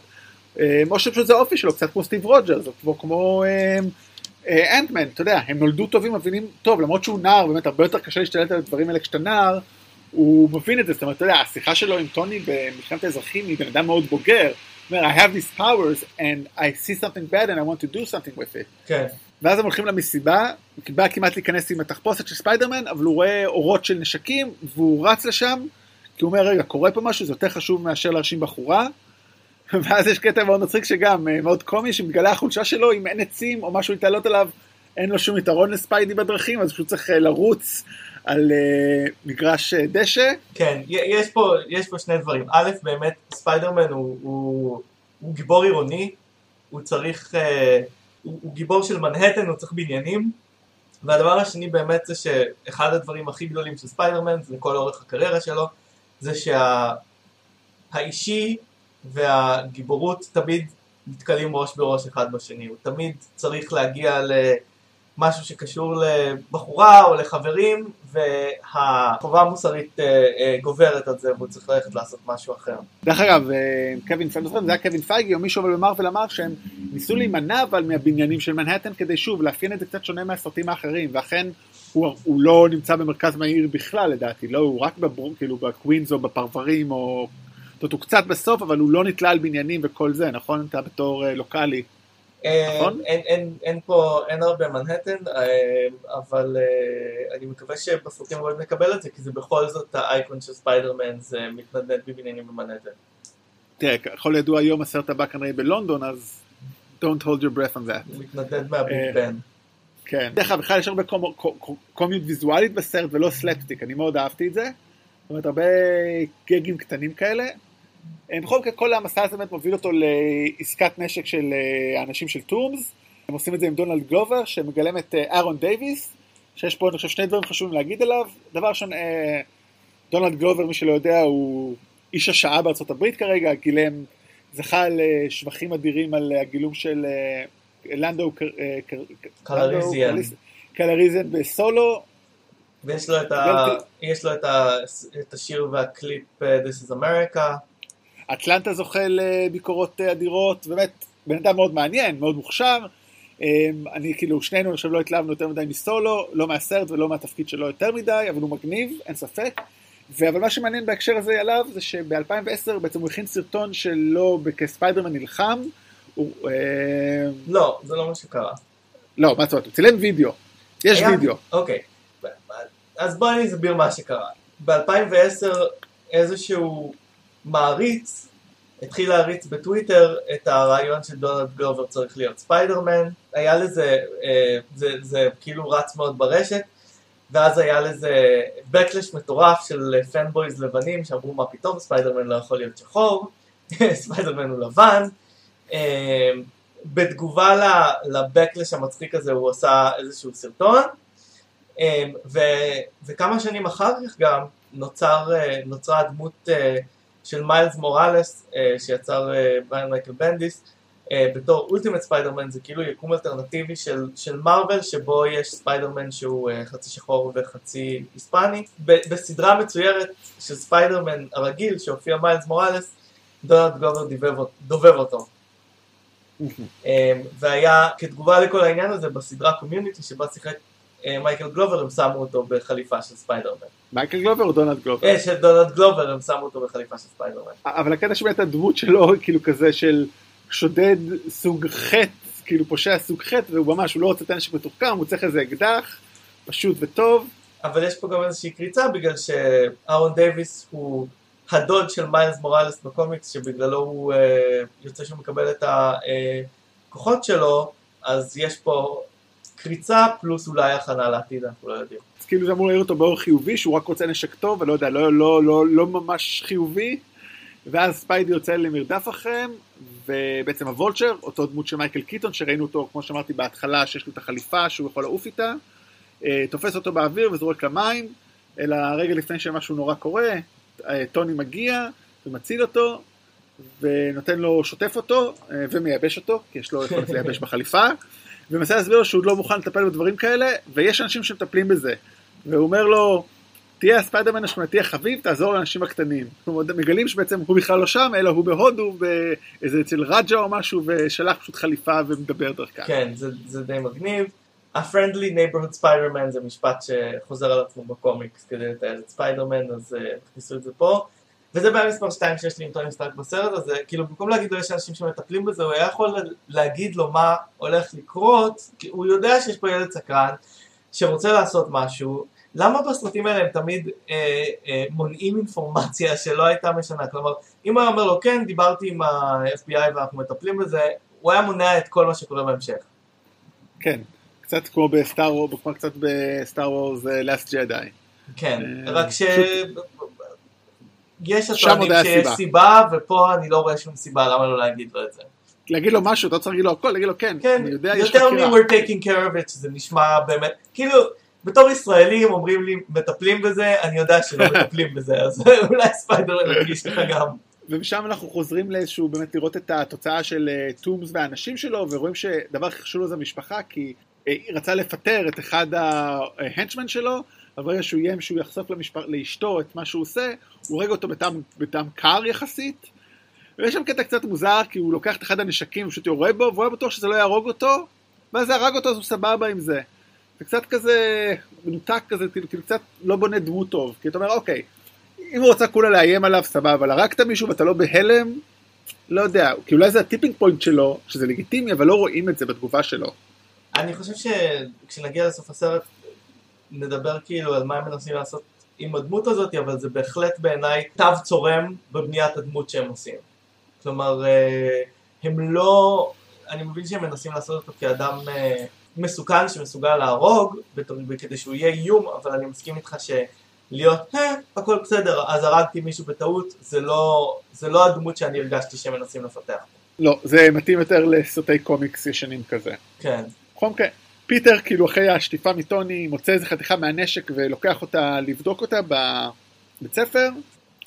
אה, או שפשוט זה האופי שלו, קצת כמו סטיב רוג'רס, או כמו, אה, אה, אנטמן, אתה יודע, הם נולדו טובים, מבינים טוב, למרות שהוא נער, באמת הרבה יותר קשה להשתלט על הדברים האלה כשאתה נער, הוא מבין את זה, זאת אומרת, אתה יודע, השיחה שלו עם טוני במלחמת האזרחים היא בן אדם מאוד בוגר, אומר, I have these powers and I see something bad and I want to do something with it. כן. ואז הם הולכים למסיבה, הוא בא כמעט להיכנס עם התחפושת של ספיידרמן, אבל הוא רואה אורות של נשקים, והוא רץ לשם, כי הוא אומר, רגע, קורה פה משהו, זה יותר חשוב מאשר להרשים בחורה. ואז יש קטע מאוד מצחיק שגם, אה, מאוד קומי, שמתגלה החולשה שלו, אם אין עצים או משהו להתעלות עליו, אין לו שום יתרון לספיידי בדרכים, אז פשוט צריך אה, לרוץ על אה, מגרש דשא. כן, יש פה, יש פה שני דברים. א', באמת, ספיידרמן הוא, הוא, הוא גיבור עירוני, הוא צריך, אה, הוא, הוא גיבור של מנהטן, הוא צריך בניינים. והדבר השני באמת זה שאחד הדברים הכי גדולים של ספיידרמן, זה לכל אורך הקריירה שלו, זה שהאישי והגיבורות תמיד נתקלים ראש בראש אחד בשני. הוא תמיד צריך להגיע למשהו שקשור לבחורה או לחברים, והחובה המוסרית אה, אה, גוברת על זה, והוא צריך ללכת לעשות משהו אחר. דרך אגב, אה, קווין זה היה קווין פייגי או מישהו במרוויל אמר שהם ניסו להימנע אבל מהבניינים של מנהטן כדי שוב לאפיין את זה קצת שונה מהסרטים האחרים ואכן הוא, הוא לא נמצא במרכז מהעיר בכלל לדעתי, לא, הוא רק בברום, כאילו בקווינס או בפרברים או... זאת אומרת, הוא קצת בסוף אבל הוא לא נתלה על בניינים וכל זה, נכון? אתה בתור לוקאלי. אה, נכון? אין, אין, אין פה, אין הרבה מנהטן, אה, אבל אה, אני מקווה שבסרטים הבאים נקבל את זה, כי זה בכל זאת האייקון של ספיידרמן, זה מתנדנד בבניינים במנהטן. תראה, ככל הידוע היום הסרט הבא כנראה בלונדון אז don't hold your breath on that. מתנדנד מהביג אה, בן. כן. דרך אגב, בכלל יש הרבה קומ- קו- קו- קומיות ויזואלית בסרט ולא סלפסטיק, אני מאוד אהבתי את זה. זאת אומרת, הרבה גאגים קטנים כאלה. אה, בכל מקרה, כל המסע הזה באמת מוביל אותו לעסקת נשק של אה, האנשים של טומס. הם עושים את זה עם דונלד גלובר, שמגלם את אה, אהרון דייוויס, שיש פה, אני חושב, שני דברים חשובים להגיד עליו. דבר ראשון, דונלד גלובר, מי שלא יודע, הוא איש השעה בארצות הברית כרגע, גילם, זכה לשבחים אדירים על הגילום של לנדו קלריסיאן. קלריסיאן בסולו, ויש לו את, ה... את, השיר והקליפ This is America. אטלנטה זוכה לביקורות אה, אדירות, באמת בן אדם מאוד מעניין, מאוד מוכשר. אה, אני כאילו, שנינו עכשיו לא התלהבנו יותר מדי מסולו, לא מהסרט ולא מהתפקיד שלו יותר מדי, אבל הוא מגניב, אין ספק. אבל מה שמעניין בהקשר הזה עליו, זה שב-2010 בעצם הוא הכין סרטון שלו כספיידרמן נלחם. הוא, אה, לא, זה לא מה שקרה. לא, מה זאת אומרת, הוא צילם וידאו. יש היה- וידאו. אוקיי. אז בואי אני אסביר מה שקרה. ב-2010 איזשהו מעריץ התחיל להריץ בטוויטר את הרעיון של דונלד גלובר צריך להיות ספיידרמן, היה לזה, אה, זה, זה כאילו רץ מאוד ברשת, ואז היה לזה backlash מטורף של פנבויז לבנים שאמרו מה פתאום ספיידרמן לא יכול להיות שחור, ספיידרמן הוא לבן. אה, בתגובה ל-backlash המצחיק הזה הוא עשה איזשהו סרטון, אה, ו, וכמה שנים אחר כך גם נוצר, אה, נוצרה הדמות של מיילס מוראלס שיצר מייקל בנדיס בתור Ultimate ספיידרמן זה כאילו יקום אלטרנטיבי של, של מרוויל שבו יש ספיידרמן שהוא חצי שחור וחצי היספני בסדרה מצוירת של ספיידרמן הרגיל שהופיע מיילס מוראלס דונלד גלובר דובב אותו. אמ, והיה כתגובה לכל העניין הזה בסדרה קומיוניטי שבה שיחק אה, מייקל גלובר הם שמו אותו בחליפה של ספיידרמן. מייקל גלובר או דונלד גלובר? אה, של דונלד גלובר הם שמו אותו בחליפה של ספיידרמן. אבל הקטע שבאמת הדמות שלו כאילו כזה של שודד סוג ח', כאילו פושע סוג ח', והוא ממש, הוא לא רוצה את הנשק מתוחכם, הוא צריך איזה אקדח, פשוט וטוב. אבל יש פה גם איזושהי קריצה בגלל שאהרון דייוויס הוא הדוד של מיילס מוראלס בקומיקס שבגללו הוא אה, יוצא שהוא מקבל את הכוחות שלו אז יש פה קריצה פלוס אולי הכנה לעתיד אנחנו לא יודעים. אז כאילו זה אמור להעיר אותו באור חיובי שהוא רק רוצה נשק טוב ולא יודע לא, לא, לא, לא ממש חיובי ואז ספיידי יוצא למרדף אחריהם ובעצם הוולצ'ר אותו דמות של מייקל קיטון שראינו אותו כמו שאמרתי בהתחלה שיש לו את החליפה שהוא יכול לעוף איתה אה, תופס אותו באוויר וזורק למים אלא רגע לפני שמשהו נורא קורה טוני מגיע ומציל אותו ונותן לו, שוטף אותו אה, ומייבש אותו, כי יש לו יכולת לייבש בחליפה ומנסה להסביר לו שהוא לא מוכן לטפל בדברים כאלה ויש אנשים שמטפלים בזה והוא אומר לו תהיה הספיידרמן השכונתי החביב, תעזור לאנשים הקטנים. כלומר, מגלים שבעצם הוא בכלל לא שם, אלא הוא בהודו, באיזה אצל רג'ה או משהו, ושלח פשוט חליפה ומדבר דרכה. כן, זה, זה די מגניב. ה-friendly neighborhood Spider-Man זה משפט שחוזר על עצמו בקומיקס כדי לתאר את ספיידרמן, אז תכניסו אה, את זה פה. וזה בעיה מספר 2 שיש לי עם טוני סטארק בסרט הזה, כאילו במקום להגיד לו יש אנשים שמטפלים בזה, הוא היה יכול להגיד לו מה הולך לקרות, כי הוא יודע שיש פה ילד סקרן שרוצה לעשות משהו, למה בסרטים האלה הם תמיד אה, אה, מונעים אינפורמציה שלא הייתה משנה? כלומר, אם הוא היה אומר לו כן, דיברתי עם ה-FBI ואנחנו מטפלים בזה, הוא היה מונע את כל מה שקורה בהמשך. כן, קצת כמו בסטאר וורס, כמו קצת בסטאר וורס לאסט ג'די. כן, אה, רק ש... יש הטוענים שיש סיבה, ופה אני לא רואה שום סיבה למה לא להגיד לו את זה. להגיד לו משהו, אתה צריך להגיד לו הכל, להגיד לו כן, כן, אני יודע, יש חקירה. יותר מ-we're taking care of it, שזה נשמע באמת, כאילו, בתור ישראלים אומרים לי, מטפלים בזה, אני יודע שלא מטפלים בזה, אז אולי ספיידר מרגיש לך גם. ומשם אנחנו חוזרים לאיזשהו, באמת לראות את התוצאה של טומס אה, והאנשים שלו, ורואים שדבר הכי חשוב לו זה המשפחה, כי אה, רצה לפטר את אחד ה-henchmen שלו, אבל ברגע שהוא איים שהוא יחשוף למשפ... לאשתו את מה שהוא עושה, הוא הורג אותו בטעם, בטעם קר יחסית. ויש שם קטע קצת מוזר, כי הוא לוקח את אחד הנשקים, פשוט יורה בו, והוא היה בטוח שזה לא יהרוג אותו, ואז זה הרג אותו, אז הוא סבבה עם זה. זה קצת כזה מנותק כזה, כאילו, כאילו קצת לא בונה דמות טוב. כי אתה אומר, אוקיי, אם הוא רוצה כולה לאיים עליו, סבבה, אבל הרגת מישהו ואתה לא בהלם, לא יודע, כי אולי זה ה-tipping point שלו, שזה לגיטימי, אבל לא רואים את זה בתגובה שלו. אני חושב שכשנגיע לסוף הסרט נדבר כאילו על מה הם מנסים לעשות עם הדמות הזאת, אבל זה בהחלט בעיניי תו צורם בבניית הדמות שהם עושים. כלומר, אה, הם לא... אני מבין שהם מנסים לעשות אותו כאדם אה, מסוכן שמסוגל להרוג, כדי שהוא יהיה איום, אבל אני מסכים איתך שלהיות, אה, הכל בסדר, אז הרגתי מישהו בטעות, זה לא, זה לא הדמות שאני הרגשתי שהם מנסים לפתח. לא, זה מתאים יותר לסרטי קומיקס ישנים כזה. כן. בכל מקרה, פיטר כאילו אחרי השטיפה מטוני מוצא איזה חתיכה מהנשק ולוקח אותה לבדוק אותה בבית ספר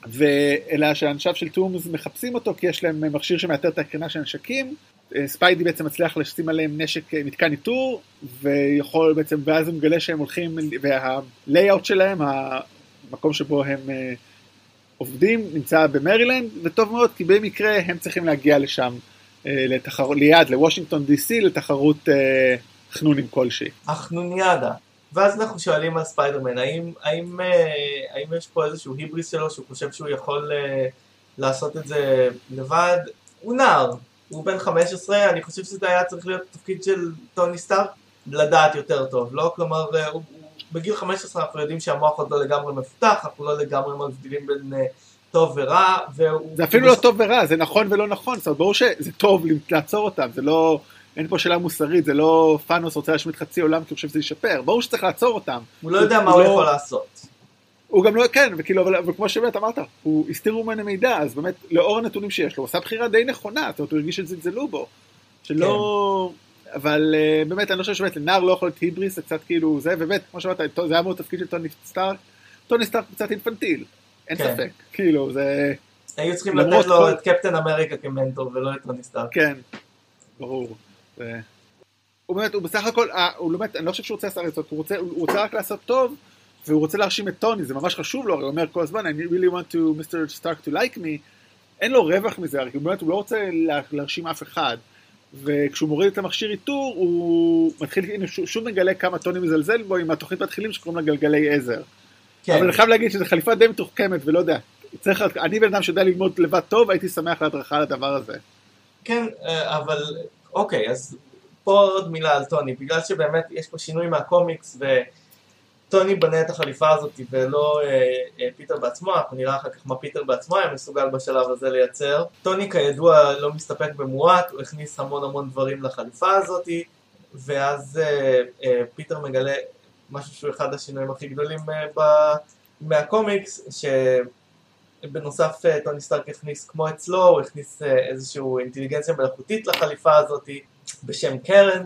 ואלה שאנשיו של טומס מחפשים אותו כי יש להם מכשיר שמאתר את הקרינה של נשקים ספיידי בעצם מצליח לשים עליהם נשק מתקן איתור ויכול בעצם ואז הוא מגלה שהם הולכים וה-layout שלהם המקום שבו הם עובדים נמצא במרילנד וטוב מאוד כי במקרה הם צריכים להגיע לשם אה, לתחר... ליד, לוושינגטון די.סי, לתחרות אה, חנונים כלשהי. החנוניאדה. ואז אנחנו שואלים על ספיידרמן, האם, האם, אה, האם יש פה איזשהו היבריס שלו שהוא חושב שהוא יכול לעשות את זה לבד? הוא נער, הוא בן 15, אני חושב שזה היה צריך להיות תפקיד של טוני סטארק, לדעת יותר טוב, לא? כלומר, הוא, בגיל 15 אנחנו יודעים שהמוח עוד לא לגמרי מפותח, אנחנו לא לגמרי מבדילים בין טוב ורע, והוא... זה אפילו לא טוב ורע, זה נכון ולא נכון, זאת אומרת, ברור שזה טוב לעצור אותם, זה לא, אין פה שאלה מוסרית, זה לא פאנוס רוצה להשמיד חצי עולם כי הוא חושב שזה ישפר, ברור שצריך לעצור אותם. הוא לא יודע מה הוא לא- יכול לעשות. הוא גם לא, כן, וכאילו, אבל, כמו שבאמת אמרת, הוא הסתירו ממנו מידע, אז באמת, לאור הנתונים שיש לו, הוא עשה בחירה די נכונה, זאת אומרת, הוא הרגיש שזלזלו בו. שלא... אבל אה, באמת, אני לא חושב שבאמת לנער לא יכול להיות היבריס, זה קצת כאילו זה, ובאמת, כמו שאמרת, זה היה מאוד תפקיד של טוני סטארק, טוני סטארק קצת אינפנטיל, אין כן. ספק, כאילו, זה... היו צריכים לתת לו את קפטן אמריקה כמנטור ולא את טוני סטארק. כן, ברור. הוא באמת, הוא בסך הכל, אה, הוא באמת, אני לא חושב שהוא רוצה לעשות זאת, הוא רוצה, הוא רוצה רק לעשות טוב, והוא רוצה להרשים את טוני, זה ממש חשוב לו, הרי הוא אומר כל הזמן, I really want to Mr. Stark to like me, אין לו רווח מזה, הרי הוא באמת, הוא לא רוצה לה, להרשים אף אחד. וכשהוא מוריד את המכשיר איתור, הוא מתחיל, הנה, שוב, שוב מגלה כמה טוני מזלזל בו עם התוכנית מתחילים שקוראים לה גלגלי עזר. כן, אבל אני חייב להגיד שזו חליפה די מתוחכמת, ולא יודע, צריך, אני בן אדם שיודע ללמוד לבד טוב, הייתי שמח להדרכה על הדבר הזה. כן, אה, אבל אוקיי, אז פה עוד מילה על טוני, בגלל שבאמת יש פה שינוי מהקומיקס וטוני בנה את החליפה הזאת ולא אה, אה, פיטר בעצמו, אנחנו נראה אחר כך מה פיטר בעצמו היה מסוגל בשלב הזה לייצר. טוני כידוע לא מסתפק במועט, הוא הכניס המון המון דברים לחליפה הזאת, ואז אה, אה, פיטר מגלה משהו שהוא אחד השינויים הכי גדולים אה, ב- מהקומיקס, ש... בנוסף אה, טוני סטארק הכניס כמו אצלו, הוא הכניס אה, איזושהי אינטליגנציה מלאכותית לחליפה הזאת בשם קרן,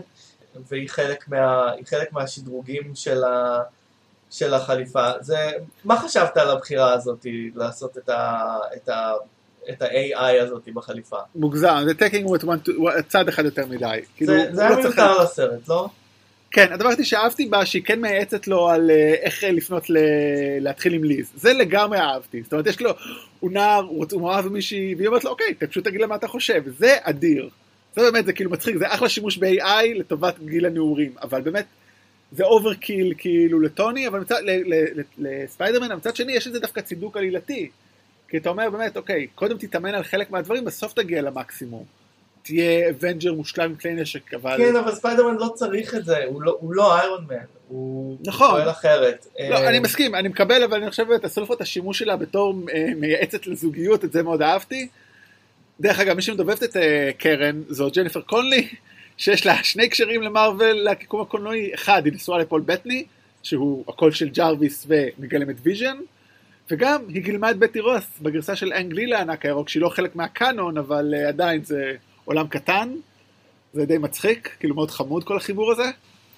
והיא חלק, מה, חלק מהשדרוגים של, ה, של החליפה. זה, מה חשבת על הבחירה הזאת לעשות את, ה, את, ה, את ה-AI הזאת בחליפה? מוגזם, זה taking one to, צד אחד יותר מדי. כאילו, זה, הוא זה היה לא צריך- מיותר לסרט, לא? כן, הדבר היחידי שאהבתי בה, שהיא כן מייעצת לו על אה, איך אה, לפנות ל... להתחיל עם ליז. זה לגמרי אהבתי. זאת אומרת, יש לו, הוא נער, הוא הוא מאוהב במישהי, והיא אומרת לו, אוקיי, אתה פשוט תגיד לה מה אתה חושב. זה אדיר. זה באמת, זה כאילו מצחיק, זה אחלה שימוש ב-AI לטובת גיל הנעורים, אבל באמת, זה overkill כאילו לטוני, אבל מצד, לספיידרמן, מצד שני יש לזה דווקא צידוק עלילתי. כי אתה אומר באמת, אוקיי, קודם תתאמן על חלק מהדברים, בסוף תגיע למקסימום. תהיה אבנג'ר מושלם עם כלי נשק, אבל... כן, אבל ספיידרמן לא צריך את זה, הוא לא, הוא לא איירון מן, הוא נכון. פועל אחרת. לא, אה, אני מסכים, אני מקבל, אבל אני חושב באמת, עשו לפחות את השימוש שלה בתור אה, מייעצת לזוגיות, את זה מאוד אהבתי. דרך אגב, מי שמדובבת את אה, קרן זו ג'ניפר קונלי, שיש לה שני קשרים למרוויל, ליקום הקולנועי, אחד, היא נשואה לפול בטני, שהוא הקול של ג'רוויס ומגלם את ויז'ן, וגם היא גילמה את בטי רוס בגרסה של אנג לי להענק הירוק, שהיא לא חלק מהקאנון, אבל עדיין זה עולם קטן, זה די מצחיק, כאילו מאוד חמוד כל החיבור הזה.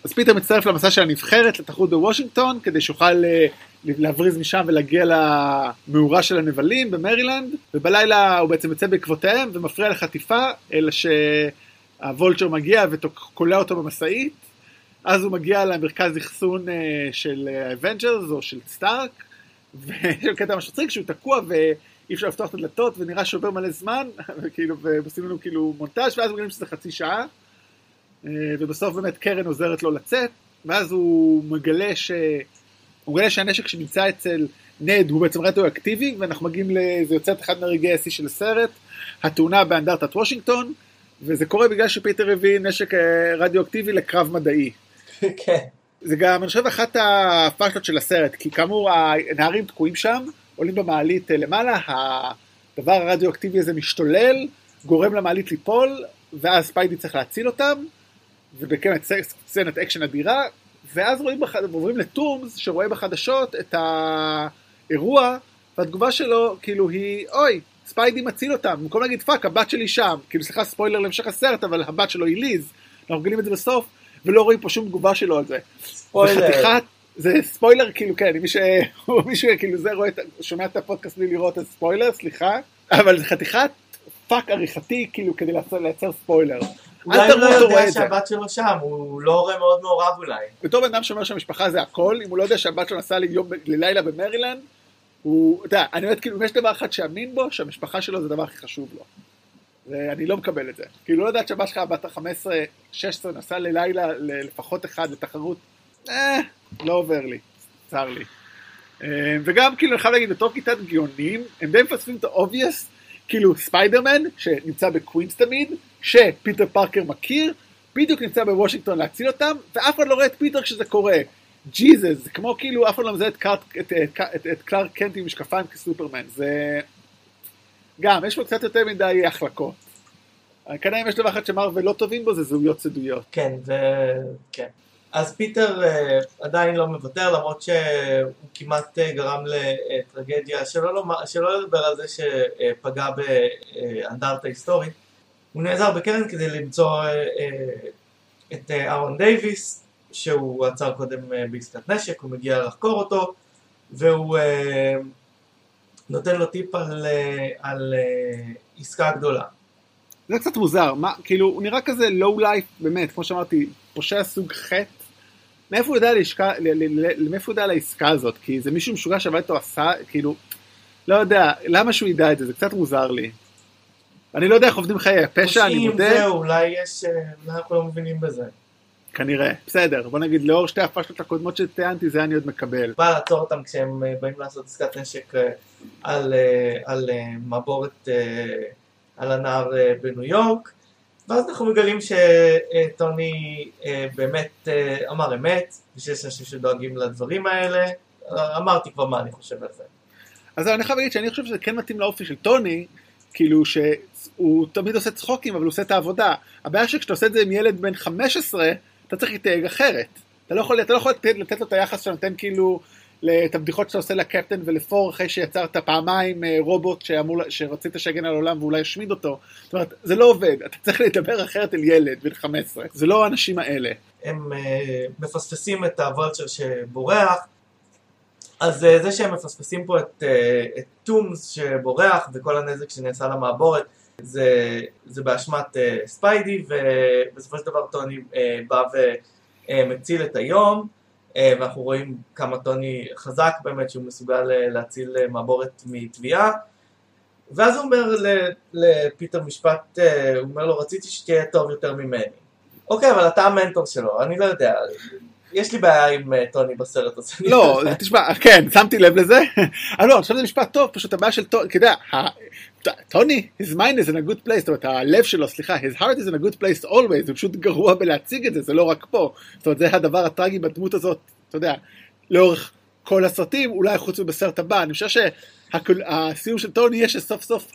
אז פיטר מצטרף למסע של הנבחרת לתחרות בוושינגטון, כדי שיוכל אה, להבריז משם ולהגיע למאורה של הנבלים במרילנד, ובלילה הוא בעצם יוצא בעקבותיהם ומפריע לחטיפה, אלא שה Vulture מגיע וקולע אותו במשאית, אז הוא מגיע למרכז אחסון אה, של ה Avengers או של סטארק, ויש לו קטע ממש מצחיק שהוא תקוע ואי אפשר לפתוח את הדלתות ונראה שעובר מלא זמן, וכאילו, ועושים לנו כאילו מונטאז' ואז מגלים שזה חצי שעה. אה, ובסוף באמת קרן עוזרת לו לצאת, ואז הוא מגלה ש... הוא מגלה שהנשק שנמצא אצל נד הוא בעצם רדיואקטיבי, ואנחנו מגיעים ל... זה יוצא את אחד מהרגעי השיא של הסרט, התאונה באנדרטת וושינגטון, וזה קורה בגלל שפיטר הביא נשק אה, רדיואקטיבי לקרב מדעי. כן. זה גם, אני חושב, אחת הפאשלות של הסרט, כי כאמור, הנערים תקועים שם, עולים במעלית אה, למעלה, הדבר הרדיואקטיבי הזה משתולל, גורם למעלית ליפול, ואז ספיידי צריך להציל אותם, ובאמת סצנת אקשן אדירה, ואז רואים, בח... עוברים לטומס, שרואה בחדשות את האירוע, והתגובה שלו, כאילו, היא, אוי, ספיידי מציל אותם, במקום להגיד fuck, הבת שלי שם, כאילו, סליחה, ספוילר להמשך הסרט, אבל הבת שלו היא ליז, אנחנו מגלים את זה בסוף, ולא רואים פה שום תגובה שלו על זה. ספוילר. וחתיכת, זה ספוילר כאילו כן, מי ש... מי שכאילו זה רואה, את- שומע את הפודקאסט בלי לראות את ספוילר, סליחה, אבל זה חתיכת פאק עריכתי כאילו כדי לייצר, ספוילר. אולי הוא לא יודע. שהבת שלו שם, הוא לא הורה מאוד מעורב אולי. בתור בן אדם שאומר שהמשפחה זה הכל, אם הוא לא יודע שהבת שלו נסעה ליום, ללילה במרילנד, הוא, אתה יודע, אני אומרת כאילו, אם יש דבר אחד שאמין בו, שהמשפחה שלו זה הדבר הכי חשוב לו. ואני לא מקבל את זה. כאילו, לא לדעת שהבת שלך בת ה-15-16 נסעה ללילה לפחות אחד לתחרות, אה, לא עובר לי, צר לי. אה, וגם, כאילו, אני חייב להגיד, בתור כיתת גאונים, הם די מפספים את ה-obvious, כאילו, ספיידרמן, שנמצא בקווינס תמיד, שפיטר פארקר מכיר, בדיוק נמצא בוושינגטון להציל אותם, ואף אחד לא רואה את פיטר כשזה קורה. ג'יזוס, זה כמו כאילו אף אחד לא מזהה את, קארט, את, את, את, את קלארק קנט עם משקפיים כסופרמן, זה גם, יש פה קצת יותר מדי החלקות. כנראה אם יש דבר אחד שמארוול לא טובים בו זה זהויות סודיות. כן, וכן. אז פיטר אה, עדיין לא מוותר למרות שהוא כמעט אה, גרם לטרגדיה. שלא, לא, שלא לדבר על זה שפגע באנדרטה היסטורית. הוא נעזר בקרן כדי למצוא אה, את אהרון דייוויס שהוא עצר קודם uh, בעסקת נשק, הוא מגיע לחקור אותו והוא uh, נותן לו טיפ על, uh, על uh, עסקה גדולה. זה קצת מוזר, מה, כאילו הוא נראה כזה לואו לייף באמת, כמו שאמרתי, פושע סוג חטא מאיפה הוא יודע לשכה, מאיפה הוא יודע על העסקה הזאת? כי זה מישהו משוגע שעבד איתו עשה, כאילו, לא יודע, למה שהוא ידע את זה? זה קצת מוזר לי. אני לא יודע איך עובדים חיי הפשע, אני מודה. זהו, אולי יש, אה, אולי אנחנו לא מבינים בזה. כנראה, בסדר, בוא נגיד לאור שתי הפשלות הקודמות שציינתי זה אני עוד מקבל. בא לעצור אותם כשהם אה, באים לעשות עסקת נשק אה, על, על מעבורת על הנהר בניו יורק, ואז אנחנו מגלים שטוני אה, באמת אה, אמר אמת, ושיש אנשים שדואגים לדברים האלה, אמרתי כבר מה אני חושב על זה. אז אני חייב להגיד שאני חושב שזה כן מתאים לאופי של טוני, כאילו שהוא תמיד עושה צחוקים אבל הוא עושה את העבודה. הבעיה שכשאתה עושה את זה עם ילד בן 15, אתה צריך להתנהג אחרת. אתה לא יכול, אתה לא יכול לתת, לתת לו את היחס שאתה נותן כאילו את הבדיחות שאתה עושה לקפטן ולפור אחרי שיצרת פעמיים אה, רובוט שאמור, שרצית שיגן על העולם ואולי ישמיד אותו. זאת אומרת, זה לא עובד, אתה צריך לדבר אחרת אל ילד בן 15, זה לא האנשים האלה. הם uh, מפספסים את הוולצ'ר שבורח, אז uh, זה שהם מפספסים פה את, uh, את טומס שבורח וכל הנזק שנעשה למעבורת זה, זה באשמת uh, ספיידי ובסופו של דבר טוני uh, בא ומציל את היום ואנחנו רואים כמה טוני חזק באמת שהוא מסוגל אה, להציל אה, מעבורת מתביעה. ואז הוא אומר לפיטר משפט, הוא אומר לו רציתי שתהיה טוב יותר ממני. אוקיי אבל אתה המנטור שלו, אני לא יודע יש לי בעיה עם טוני בסרט הזה. לא, תשמע, כן, שמתי לב לזה. אבל לא, עכשיו זה משפט טוב, פשוט הבעיה של טוני, אתה יודע, טוני, his mind is in a good place, זאת אומרת, הלב שלו, סליחה, his heart is in a good place always, הוא פשוט גרוע בלהציג את זה, זה לא רק פה. זאת אומרת, זה הדבר הטרגי בדמות הזאת, אתה יודע, לאורך כל הסרטים, אולי חוץ מבסרט הבא. אני חושב שהסיום של טוני יהיה שסוף סוף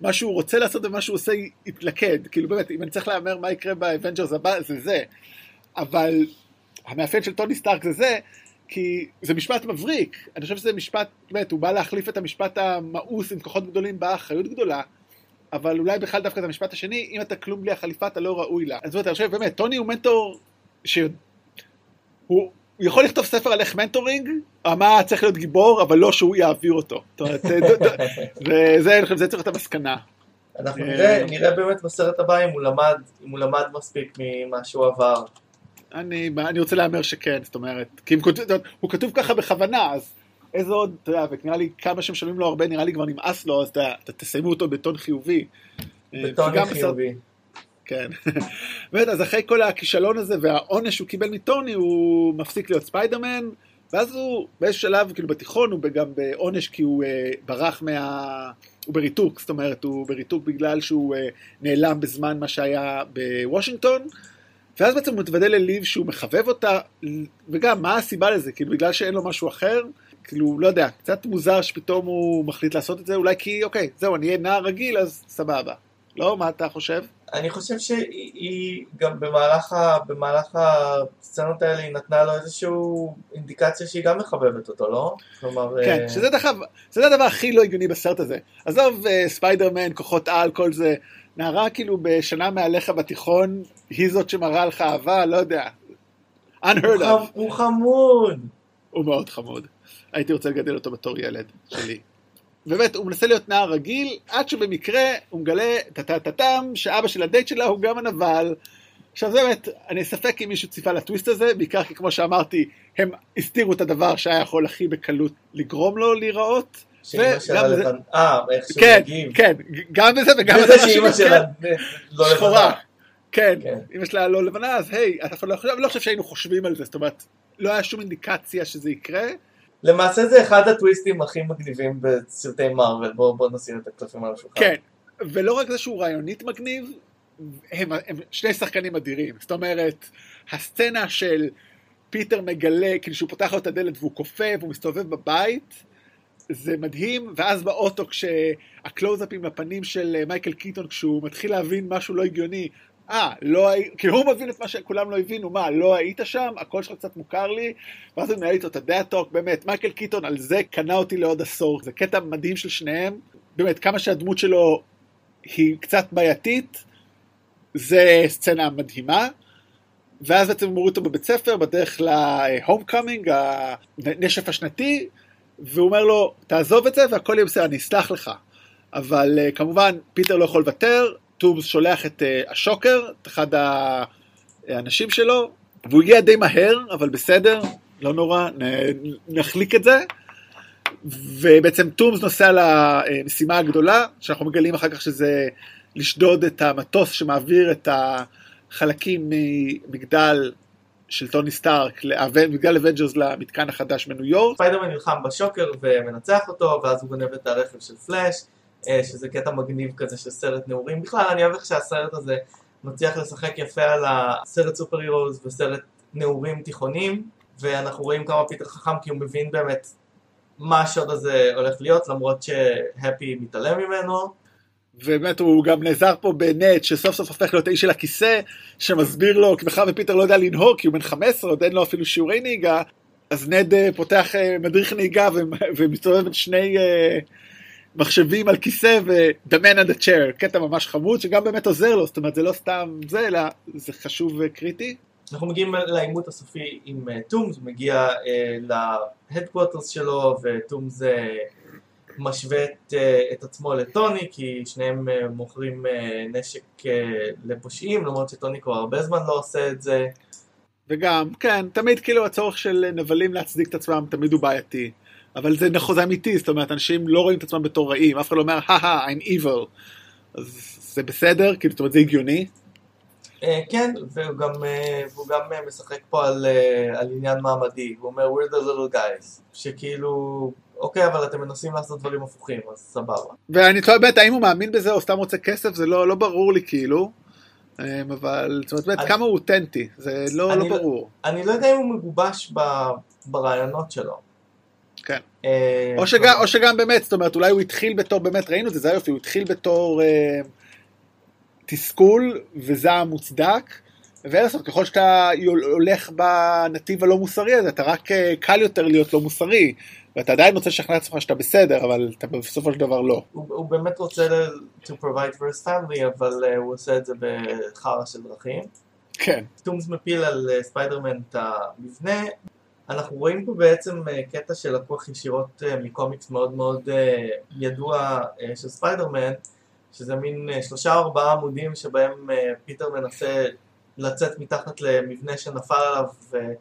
מה שהוא רוצה לעשות ומה שהוא עושה יתלכד. כאילו באמת, אם אני צריך להמר מה יקרה ב Avengers הבא, זה זה. אבל המאפיין של טוני סטארק זה זה, כי זה משפט מבריק, אני חושב שזה משפט, באמת, הוא בא להחליף את המשפט המאוס עם כוחות גדולים באה אחריות גדולה, אבל אולי בכלל דווקא את המשפט השני, אם אתה כלום בלי החליפה אתה לא ראוי לה. אז זאת אומרת, אני חושב באמת, טוני הוא מנטור, שהוא הוא יכול לכתוב ספר על איך mentoring, מה צריך להיות גיבור, אבל לא שהוא יעביר אותו. זאת אומרת, וזה, אני חושב, זה צריך להיות המסקנה. אנחנו נראה, נראה באמת בסרט הבא אם הוא למד, אם הוא למד מספיק ממה שהוא עבר. אני, אני רוצה להמר שכן, זאת אומרת, כי כותב, הוא כתוב ככה בכוונה, אז איזה עוד, אתה יודע, ונראה לי כמה שמשלמים לו הרבה, נראה לי כבר נמאס לו, אז אתה, אתה תסיימו אותו בטון חיובי. בטון חיובי. בסרט, כן. באמת, אז אחרי כל הכישלון הזה והעונש שהוא קיבל מטוני, הוא מפסיק להיות ספיידרמן, ואז הוא באיזשהו שלב, כאילו בתיכון, הוא גם בעונש כי הוא uh, ברח מה... הוא בריתוק, זאת אומרת, הוא בריתוק בגלל שהוא uh, נעלם בזמן מה שהיה בוושינגטון. ואז בעצם הוא מתוודה לליב שהוא מחבב אותה, וגם, מה הסיבה לזה? כאילו, בגלל שאין לו משהו אחר? כאילו, לא יודע, קצת מוזר שפתאום הוא מחליט לעשות את זה, אולי כי, אוקיי, זהו, אני אהיה נער רגיל, אז סבבה. לא? מה אתה חושב? אני חושב שהיא גם במהלך, ה, במהלך הסצנות האלה היא נתנה לו איזושהי אינדיקציה שהיא גם מחבבת אותו, לא? כלומר... כן, uh... שזה דרך זה הדבר הכי לא הגיוני בסרט הזה. עזוב uh, ספיידרמן, כוחות על, כל זה. נערה כאילו בשנה מעליך בתיכון, היא זאת שמראה לך אהבה, לא יודע. unheard of. הוא חמוד. הוא מאוד חמוד. הייתי רוצה לגדל אותו בתור ילד שלי. באמת, הוא מנסה להיות נער רגיל, עד שבמקרה הוא מגלה טה-טה-טם, שאבא של הדייט שלה הוא גם הנבל. עכשיו זה באמת, אני ספק אם מישהו ציפה לטוויסט הזה, בעיקר כי כמו שאמרתי, הם הסתירו את הדבר שהיה יכול הכי בקלות לגרום לו להיראות. שאימא שלה לבן... אה, איך שהוא כן, כן, גם בזה וגם בזה שאימא שלה לא לבנה. כן, כן, אמא שלה לא לבנה, אז היי, אתה לא חושב שהיינו חושבים על זה, זאת אומרת, לא היה שום אינדיקציה שזה יקרה. למעשה זה אחד הטוויסטים הכי מגניבים בסרטי מארוול, בואו בוא נשים את הקלפים על השולחן. כן, ולא רק זה שהוא רעיונית מגניב, הם, הם שני שחקנים אדירים. זאת אומרת, הסצנה של פיטר מגלה, כאילו שהוא פותח לו את הדלת והוא קופא והוא מסתובב בבית, זה מדהים, ואז באוטו כשהקלוזאפים לפנים של אה, מייקל קיטון, כשהוא מתחיל להבין משהו לא הגיוני, אה, לא הי... כאילו הוא מבין את מה שכולם לא הבינו, מה, לא היית שם? הקול שלך קצת מוכר לי? ואז הוא מנהל איתו את ה dad talk, באמת, מייקל קיטון על זה קנה אותי לעוד עשור, זה קטע מדהים של שניהם, באמת, כמה שהדמות שלו היא קצת בעייתית, זה סצנה מדהימה. ואז בעצם הם אותו בבית ספר בדרך ל homecoming, הנשף השנתי, והוא אומר לו, תעזוב את זה והכל יהיה בסדר, אני אסלח לך. אבל אה, כמובן, פיטר לא יכול לוותר, טומס שולח את אה, השוקר, את אחד האנשים שלו, והוא הגיע די מהר, אבל בסדר, לא נורא, נחליק את זה. ובעצם טומס נוסע למשימה הגדולה, שאנחנו מגלים אחר כך שזה לשדוד את המטוס שמעביר את החלקים ממגדל של טוני סטארק, מגדל Avengers למתקן החדש בניו יורק. ספיידרמן נלחם בשוקר ומנצח אותו, ואז הוא גונב את הרכב של פלאש, אה, שזה קטע מגניב כזה של סרט נעורים. בכלל, אני אוהב איך שהסרט הזה מצליח לשחק יפה על הסרט super heroes וסרט נעורים תיכונים, ואנחנו רואים כמה פיטר חכם כי הוא מבין באמת מה השוד הזה הולך להיות, למרות שהפי מתעלם ממנו. ובאמת הוא גם נעזר פה בנט שסוף סוף הופך להיות האיש של הכיסא שמסביר לו כי מאחר ופיטר לא יודע לנהוג כי הוא בן 15 עוד אין לו אפילו שיעורי נהיגה אז נד אה, פותח אה, מדריך נהיגה ומסתובב בין שני אה, מחשבים על כיסא ו-the man on the chair קטע ממש חמוד שגם באמת עוזר לו זאת אומרת זה לא סתם זה אלא זה חשוב וקריטי. אנחנו מגיעים לעימות הסופי עם טומס, הוא מגיע להדקווטרס שלו וטומס משווה את, אה, את עצמו לטוני כי שניהם אה, מוכרים אה, נשק לפושעים למרות שטוני כבר הרבה זמן לא עושה את זה. וגם, כן, תמיד כאילו הצורך של נבלים להצדיק את עצמם תמיד הוא בעייתי. אבל זה נכון, זה אמיתי, זאת אומרת, אנשים לא רואים את עצמם בתור רעים, אף אחד לא אומר, הא I'm evil. אז זה בסדר, כאילו, זאת אומרת, זה הגיוני. כן, והוא גם, והוא גם משחק פה על, על עניין מעמדי, הוא אומר, we're the little guys, שכאילו, אוקיי, אבל אתם מנסים לעשות דברים הפוכים, אז סבבה. ואני תוהה באמת, האם הוא מאמין בזה או סתם רוצה כסף, זה לא, לא ברור לי כאילו. אמ, אבל זאת אומרת, באמת, אני... כמה הוא אותנטי, זה לא, לא, לא ברור. אני לא יודע אם הוא מגובש ב... ברעיונות שלו. כן. אה, או, שגם, או שגם באמת, זאת אומרת, אולי הוא התחיל בתור, באמת ראינו את זה, זה היופי, הוא התחיל בתור אה, תסכול וזעם מוצדק, ואין לעשות, ככל שאתה הולך בנתיב הלא מוסרי הזה, אתה רק אה, קל יותר להיות לא מוסרי. ואתה עדיין רוצה לשכנע את עצמך שאתה בסדר, אבל אתה בסופו של דבר לא. הוא, הוא באמת רוצה to provide for his family, אבל uh, הוא עושה את זה בחרא של דרכים. כן. טומס מפיל על אה, ספיידרמן את המבנה. אנחנו רואים פה בעצם אה, קטע שלקוח ישירות אה, מקומיקס מאוד מאוד אה, ידוע של ספיידרמן, שזה מין שלושה ארבעה עמודים שבהם פיטר מנסה לצאת מתחת למבנה שנפל עליו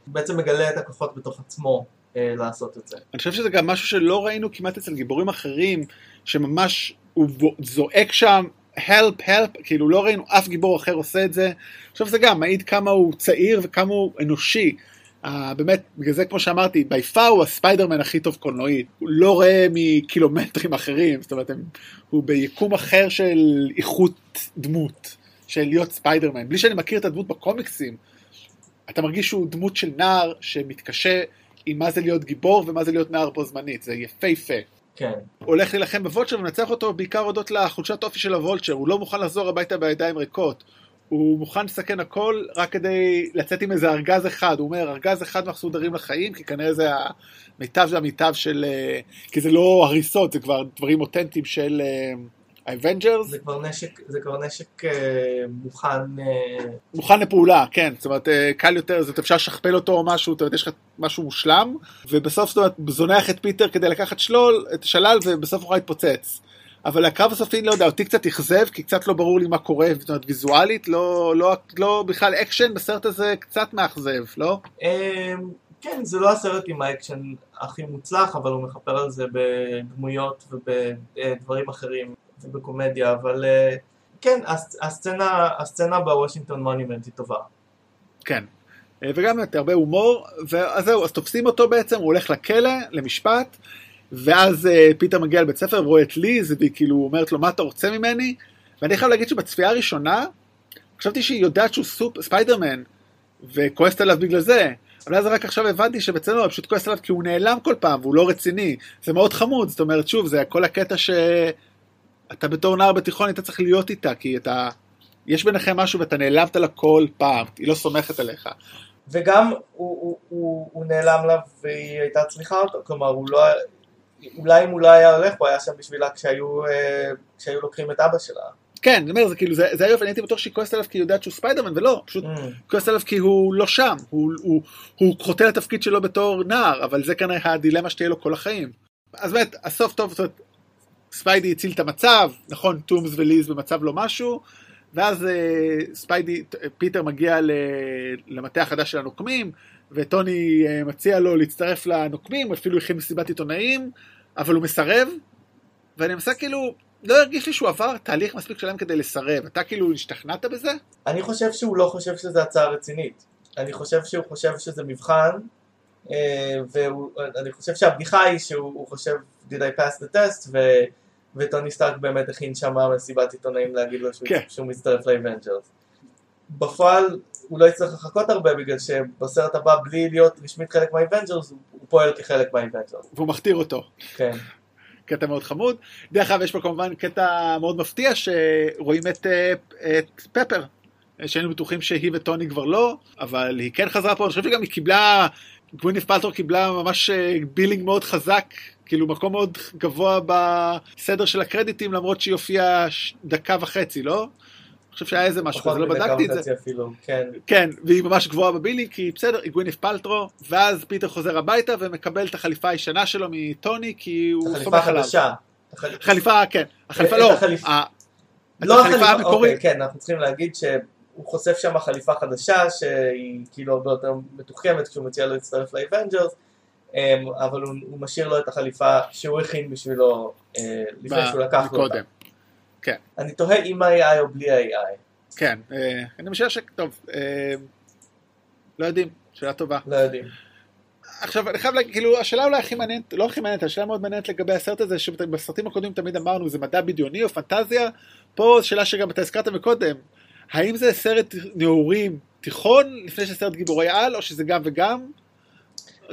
ובעצם מגלה את הכוחות בתוך עצמו אה, לעשות את זה. אני חושב שזה גם משהו שלא ראינו כמעט אצל גיבורים אחרים, שממש הוא זועק שם help help כאילו לא ראינו אף גיבור אחר עושה את זה עכשיו זה גם מעיד כמה הוא צעיר וכמה הוא אנושי באמת בגלל זה כמו שאמרתי by far הוא הספיידרמן הכי טוב קולנועית הוא לא רואה מקילומטרים אחרים זאת אומרת הם, הוא ביקום אחר של איכות דמות של להיות ספיידרמן בלי שאני מכיר את הדמות בקומיקסים אתה מרגיש שהוא דמות של נער שמתקשה עם מה זה להיות גיבור ומה זה להיות נער בו זמנית, זה יפהפה. כן. הולך להילחם בוולצ'ר ומנצח אותו בעיקר הודות לחולשת אופי של הוולצ'ר, הוא לא מוכן לחזור הביתה בידיים ריקות. הוא מוכן לסכן הכל רק כדי לצאת עם איזה ארגז אחד, הוא אומר ארגז אחד אנחנו מסודרים לחיים כי כנראה זה המיטב והמיטב של, אה, כי זה לא הריסות זה כבר דברים אותנטיים של אה, ה Avengers. זה כבר נשק, זה כבר נשק אה, מוכן... אה... מוכן לפעולה, כן. זאת אומרת, אה, קל יותר, זאת אפשר לשכפל אותו או משהו, זאת אומרת, יש לך משהו מושלם, ובסוף, זאת אומרת, זונח את פיטר כדי לקחת שלול, את השלל, ובסוף הוא יתפוצץ. אבל הקרב הסופי, לא יודע, אותי קצת אכזב, כי קצת לא ברור לי מה קורה, זאת אומרת, ויזואלית, לא, לא, לא בכלל אקשן בסרט הזה קצת מאכזב, לא? אמ, כן, זה לא הסרט עם האקשן הכי מוצלח, אבל הוא מכפר על זה בדמויות ובדברים אחרים. ובקומדיה, אבל אה, כן, הסצנה, הסצנה ב Washington Monument היא טובה. כן, אה, וגם הרבה הומור, ואז זהו, אז תופסים אותו בעצם, הוא הולך לכלא, למשפט, ואז אה, פיטר מגיע לבית ספר ורואה את ליז, והיא כאילו אומרת לו, מה אתה רוצה ממני? ואני חייב להגיד שבצפייה הראשונה, חשבתי שהיא יודעת שהוא סופ, ספיידרמן, וכועסת עליו בגלל זה, אבל אז רק עכשיו הבנתי שבעצם היא פשוט כועסת עליו כי הוא נעלם כל פעם והוא לא רציני. זה מאוד חמוד, זאת אומרת, שוב, זה כל הקטע שאתה בתור נער בתיכון היית צריך להיות איתה, כי אתה... יש ביניכם משהו ואתה נעלמת לה כל פעם, היא לא סומכת עליך. וגם הוא, הוא, הוא, הוא נעלם לה והיא הייתה צריכה אותו, כלומר הוא לא, אולי אם הוא לא היה הולך הוא היה שם בשבילה כשהיו, אה, כשהיו לוקחים את אבא שלה. כן, אני אומר, זה כאילו, זה, זה היופי, אני הייתי בטוח שהיא כועסת עליו כי היא יודעת שהוא ספיידרמן, ולא, פשוט Mm. כועסת עליו כי הוא לא שם, הוא, הוא, הוא חוטא לתפקיד שלו בתור נער, אבל זה כנראה הדילמה שתהיה לו כל החיים. אז באמת, הסוף טוב, זאת אומרת, ספיידי הציל את המצב, נכון, טומס וליז במצב לא משהו, ואז אה, ספיידי, פיטר מגיע ל, למטה החדש של הנוקמים, וטוני אה, מציע לו להצטרף לנוקמים, הוא אפילו הכין מסיבת עיתונאים, אבל הוא מסרב, ואני מנסה כאילו, לא הרגיש לי שהוא עבר תהליך מספיק שלם כדי לסרב. אתה כאילו השתכנעת בזה? אני חושב שהוא לא חושב שזו הצעה רצינית. אני חושב שהוא חושב שזה מבחן, אה, ואני חושב שהבדיחה היא שהוא הוא חושב did I pass the test, ו, וטוני סטארק באמת הכין שם מסיבת עיתונאים להגיד לו שהוא, כן. שהוא מצטרף לאבנג'רס. בפועל הוא לא יצטרך לחכות הרבה בגלל שבסרט הבא בלי להיות רשמית חלק מהאבנג'רס הוא, פועל כחלק מהאבנג'רס. והוא מכתיר אותו. כן. קטע מאוד חמוד. דרך אגב, יש פה כמובן קטע מאוד מפתיע שרואים את, אה, את פפר. שהיינו בטוחים שהיא וטוני כבר לא, אבל היא כן חזרה פה, אני חושב שגם היא קיבלה, גווינת' פאלטרו קיבלה ממש אה, billing מאוד חזק, כאילו מקום מאוד גבוה בסדר של הקרדיטים, למרות שהיא הופיעה דקה וחצי, לא? חושב שהיה איזה משהו, אז לא בדקתי את זה. אפילו, כן. כן, והיא ממש גבוהה ב billing, כי בסדר, היא גווינת' פאלטרו, ואז פיטר חוזר הביתה ומקבל את החליפה הישנה שלו מטוני, כי הוא החליפה סומך עליו. החדשה. החל- חליפה, כן. החליפה לא. לא החליפה החליפה, המקורית. אוקיי, כן, אנחנו צריכים להגיד שהוא חושף שם חליפה חדשה שהיא כאילו הרבה יותר מתוחכמת כשהוא מציע לו להצטרף לאבנג'רס, אמ, אבל הוא, הוא משאיר לו את החליפה שהוא הכין בשבילו אה, לפני שהוא לקח לו אותה. קודם. אני תוהה עם ה-AI או בלי ה-AI, כן, אה, אני משער ש... טוב, אה, לא יודעים, שאלה טובה. לא יודעים. עכשיו, אני חייב להגיד, כאילו, השאלה אולי הכי מעניינת, לא הכי מעניינת, השאלה מאוד מעניינת לגבי הסרט הזה, שבסרטים הקודמים תמיד אמרנו, זה מדע בדיוני או פנטזיה, פה זו שאלה שגם אתה הזכרת מקודם, האם זה סרט נעורים תיכון, לפני שסרט גיבורי על, או שזה גם וגם?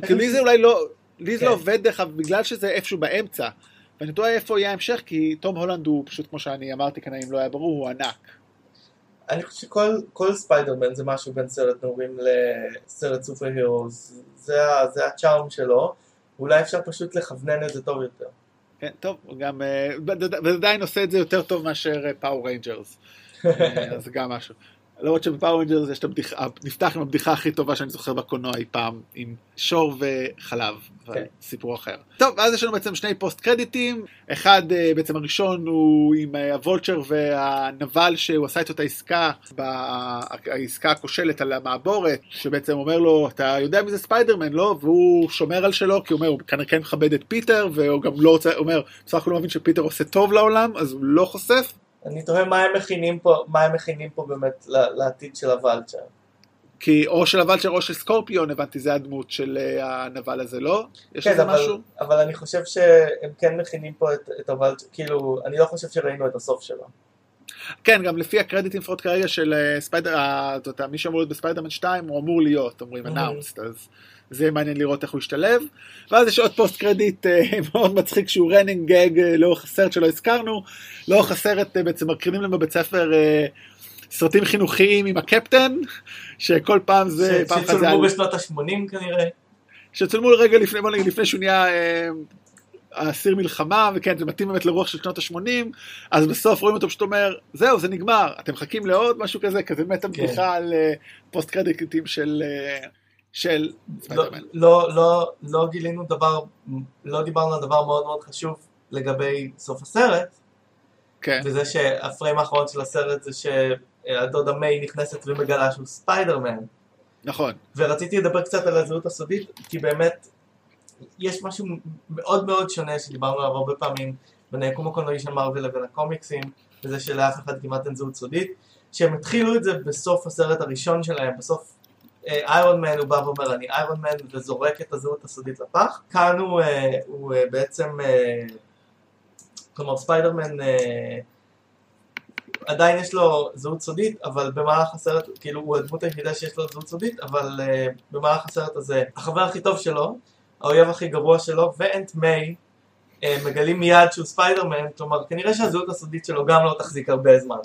כאילו, לי זה אולי לא, לי זה כן. לא עובד דרך אגב, בגלל שזה איפשהו באמצע. ואני תוהה איפה יהיה ההמשך, כי תום הולנד הוא פשוט, כמו שאני אמרתי כאן, אם לא היה ברור, הוא ענק. אני חושב שכל כל ספיידרמן זה משהו בין סרט נעורים לסרט super hero, זה, זה ה charm שלו, ואולי אפשר פשוט לכוונן את זה טוב יותר. כן, טוב, גם, אה, ועדיין עושה את זה יותר טוב מאשר פאור ריינג'רס. אז זה גם משהו. למרות שבפאור ריינג'רס יש את הבדיחה, נפתח עם הבדיחה הכי טובה שאני זוכר בקולנוע אי פעם, עם שור וחלב, כן. סיפור אחר. טוב, אז יש לנו בעצם שני פוסט קרדיטים, אחד אה, בעצם הראשון הוא עם אה, הוולצ'ר והנבל שהוא עשה איתו את העסקה, ב- העסקה הכושלת על המעבורת, שבעצם אומר לו, אתה יודע מי זה ספיידרמן, לא? והוא שומר על שלו, כי הוא אומר, הוא כנראה כן מכבד את פיטר, והוא גם לא רוצה, הוא אומר, בסך הכל הוא מבין שפיטר עושה טוב לעולם, אז הוא לא חושף. אני תוהה מה הם מכינים פה, מה הם מכינים פה באמת לעתיד של הוולצ'ר. כי או של הוולצ'ר או של סקורפיון, הבנתי, זה הדמות של אה, הנבל הזה, לא? יש כן, לזה אבל, משהו? אבל אני חושב שהם כן מכינים פה את, את הוולצ'ר, כאילו, אני לא חושב שראינו את הסוף שלו. כן, גם לפי הקרדיטים לפחות כרגע של אה, ספיידר, אה, יודע, מי שאמור להיות בספיידרמן 2, הוא אמור להיות, אומרים Mhm. announced, אז זה יהיה מעניין לראות איך הוא ישתלב. ואז יש עוד post credit אה, מאוד מצחיק שהוא running gag אה, לאורך הסרט שלא הזכרנו, לאורך הסרט אה, בעצם מקרינים לנו בבית ספר סרטים חינוכיים עם הקפטן, שכל פעם זה, ש- פעם על... שצולמו בשנות ה-80 כנראה. שצולמו לרגע לפני, בוא נגיד, לפני שהוא נהיה אסיר מלחמה, וכן, זה מתאים באמת לרוח של שנות ה-80, אז בסוף רואים אותו פשוט אומר, זהו, זה נגמר, אתם מחכים לעוד משהו כזה, כזה באמת הבדיחה על אה, פוסט קרדיטים של, של לא, ספיידרמן. לא, לא, לא גילינו דבר, לא דיברנו על דבר מאוד מאוד חשוב לגבי סוף הסרט, כן, וזה שהפריים האחרון של הסרט זה שהדודה מיי נכנסת ומגלה שהוא ספיידרמן. נכון. ורציתי לדבר קצת על הזהות הסודית, כי באמת יש משהו מאוד מאוד שונה שדיברנו עליו הרבה פעמים בין היקום הקולנועי של מארוול לבין הקומיקסים, וזה שלאף אחד כמעט אין זהות סודית, שהם התחילו את זה בסוף הסרט הראשון שלהם, בסוף איירון מן הוא בא ואומר אני איירון מן וזורק את הזהות הסודית לפח, כאן הוא, אה, הוא אה, בעצם, אה, כלומר ספיידרמן, אה, עדיין יש לו זהות סודית, אבל במהלך הסרט, כאילו הוא הדמות היחידה שיש לו זהות סודית, אבל uh, במהלך הסרט הזה, החבר הכי טוב שלו, האויב הכי גרוע שלו, ו Aunt May, uh, מגלים מיד שהוא ספיידרמן, כלומר כנראה שהזהות הסודית שלו גם לא תחזיק הרבה זמן.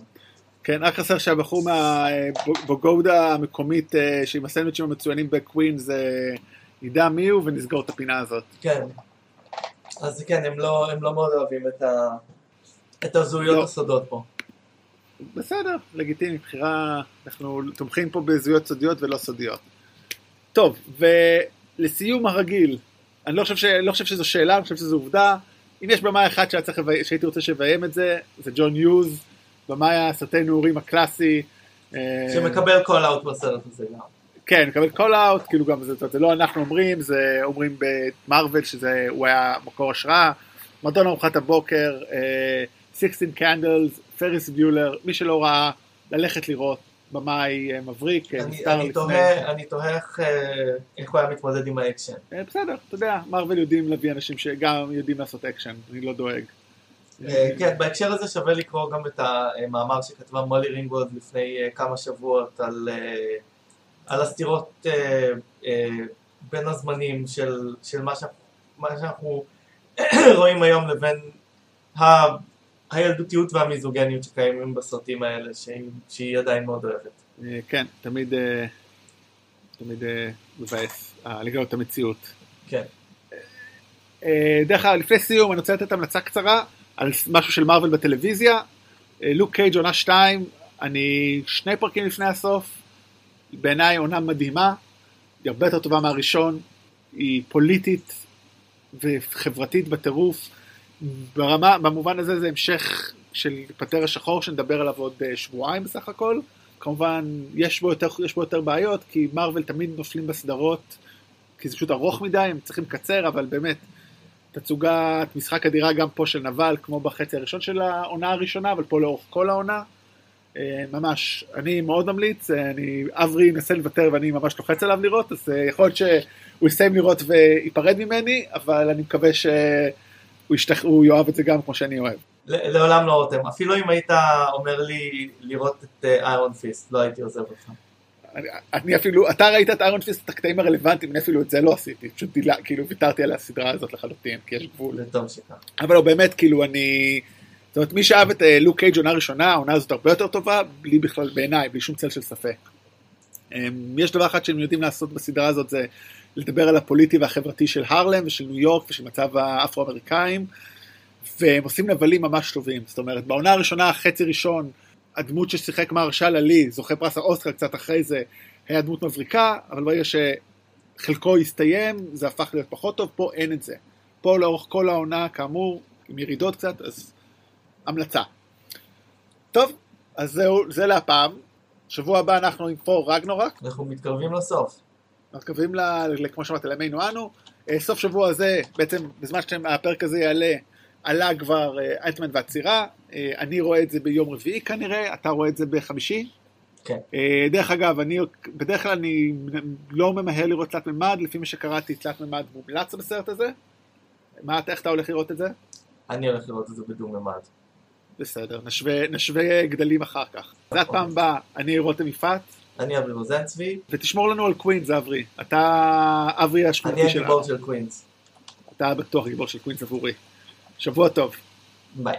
כן, רק חסר שהבחור מהבוגודה המקומית אה, שעם הסנדוויצ'ים המצוינים בקווינס ידע מי הוא ונסגור את הפינה הזאת. כן. אז כן, הם לא, הם לא מאוד אוהבים את, ה, את הזהויות לא. הסודות פה. בסדר, לגיטימי, בחירה, אנחנו תומכים פה בזהויות סודיות ולא סודיות. טוב, ולסיום הרגיל, אני לא חושב, ש... לא חושב שזו שאלה, אני חושב שזו עובדה. אם יש במאי אחד. שהייתי רוצה שיביים את זה, זה ג'ון יוז, במאי הסרטי נעורים הקלאסי. אה, שמקבל call out בסרט הזה גם. כן, מקבל call out, כאילו גם זה, זה לא אנחנו אומרים, זה אומרים במרוויל שזה, הוא היה מקור השראה. מועדון ארוחת הבוקר, uh, 16 Candles, פריס ביולר, מי שלא ראה, ללכת לראות במאי אה, מבריק, אה, אני. תוהה, אני תוהה איך, הוא היה מתמודד עם האקשן. בסדר, אתה יודע, מרוויל יודעים להביא אנשים שגם יודעים לעשות אקשן, אני לא דואג. אה, כן, בהקשר הזה שווה לקרוא גם את המאמר שכתבה מולי רינגולד לפני אה, כמה שבועות על, אה, על הסתירות בין הזמנים של, של מה, ש, מה שאנחנו רואים היום לבין ה, הילדותיות והמיזוגניות שקיימים בסרטים האלה, שהיא, שהיא עדיין מאוד אוהבת. כן, תמיד, תמיד מבאס לגלות את המציאות. כן. דרך אגב, לפני סיום אני רוצה לתת המלצה קצרה על משהו של מארוול בטלוויזיה. אה, לוק קייג' עונה 2, אני שני פרקים לפני הסוף, בעיניי עונה מדהימה, היא הרבה יותר טובה מהראשון, היא פוליטית וחברתית בטירוף. ברמה, במובן הזה זה המשך של פטר השחור שנדבר עליו עוד אה, שבועיים בסך הכל. כמובן, יש בו יותר, יש בו יותר בעיות, כי מארוול תמיד נופלים בסדרות, כי זה פשוט ארוך מדי, הם צריכים לקצר, אבל באמת, תצוגת משחק אדירה גם פה של נבל, כמו בחצי הראשון של העונה הראשונה, אבל פה לאורך כל העונה. אה, ממש, אני מאוד ממליץ, אה, אני, אברי ינסה לוותר ואני ממש לוחץ עליו לראות, אז אה, יכול להיות שהוא יסיים לראות וייפרד ממני, אבל אני מקווה שהוא ישתח... יאהב את זה גם כמו שאני אוהב. לעולם לא רותם. אפילו אם היית אומר לי לראות את איירון פיסט, לא הייתי עוזב אותך. אני, אני אפילו, אתה ראית את איירון פיסט, את הקטעים הרלוונטיים, אני אפילו את זה לא עשיתי, פשוט דילה, כאילו ויתרתי על הסדרה הזאת לחלוטין, כי יש גבול. אבל לא, באמת, כאילו, אני... זאת אומרת, מי שאהב את אה, לוק קייג' עונה ראשונה, העונה הזאת הרבה יותר טובה, בלי בכלל, בעיניי, בלי שום צל של ספק. אמ, יש דבר אחד שהם יודעים לעשות בסדרה הזאת, זה לדבר על הפוליטי והחברתי של הרלם ושל ניו יורק ושל מצב האפרו-אמריקאים, והם עושים נבלים ממש טובים. זאת אומרת, בעונה הראשונה, חצי ראשון, הדמות ששיחק מהרשל עלי, זוכה פרס האוסקר קצת אחרי זה, היה דמות מבריקה, אבל ברגע שחלקו הסתיים, זה הפך להיות פחות טוב, פה אין את זה. פה לאורך כל העונה, כאמור, עם ירידות קצת, אז המלצה. טוב, אז זהו, זה להפעם. שבוע הבא אנחנו עם פור רגנורק, אנחנו מתקרבים לסוף. מקווים, ל, כמו שאמרתי, לימינו אנו. אה, סוף שבוע הזה, בעצם בזמן שהפרק הזה יעלה, עלה כבר אה, אנטמן והצירה. אה, אני רואה את זה ביום רביעי כנראה, אתה רואה את זה בחמישי. כן. אה, דרך אגב, אני, בדרך כלל אני לא ממהר לראות תלת מימד, לפי מה שקראתי, תלת מימד מומלץ בסרט הזה. מה, איך אתה הולך לראות את זה? אני הולך לראות את זה בדו ממד. בסדר, נשווה, נשווה גדלים אחר כך. זה הפעם הבאה, אני רותם יפעת, אני אברי רוזנצבי, ותשמור לנו על קווינס, אברי. אתה אברי אני השכונתי שלנו. הגיבור של קווינס. אתה בטוח גיבור של קווינס עבורי. שבוע טוב. ביי.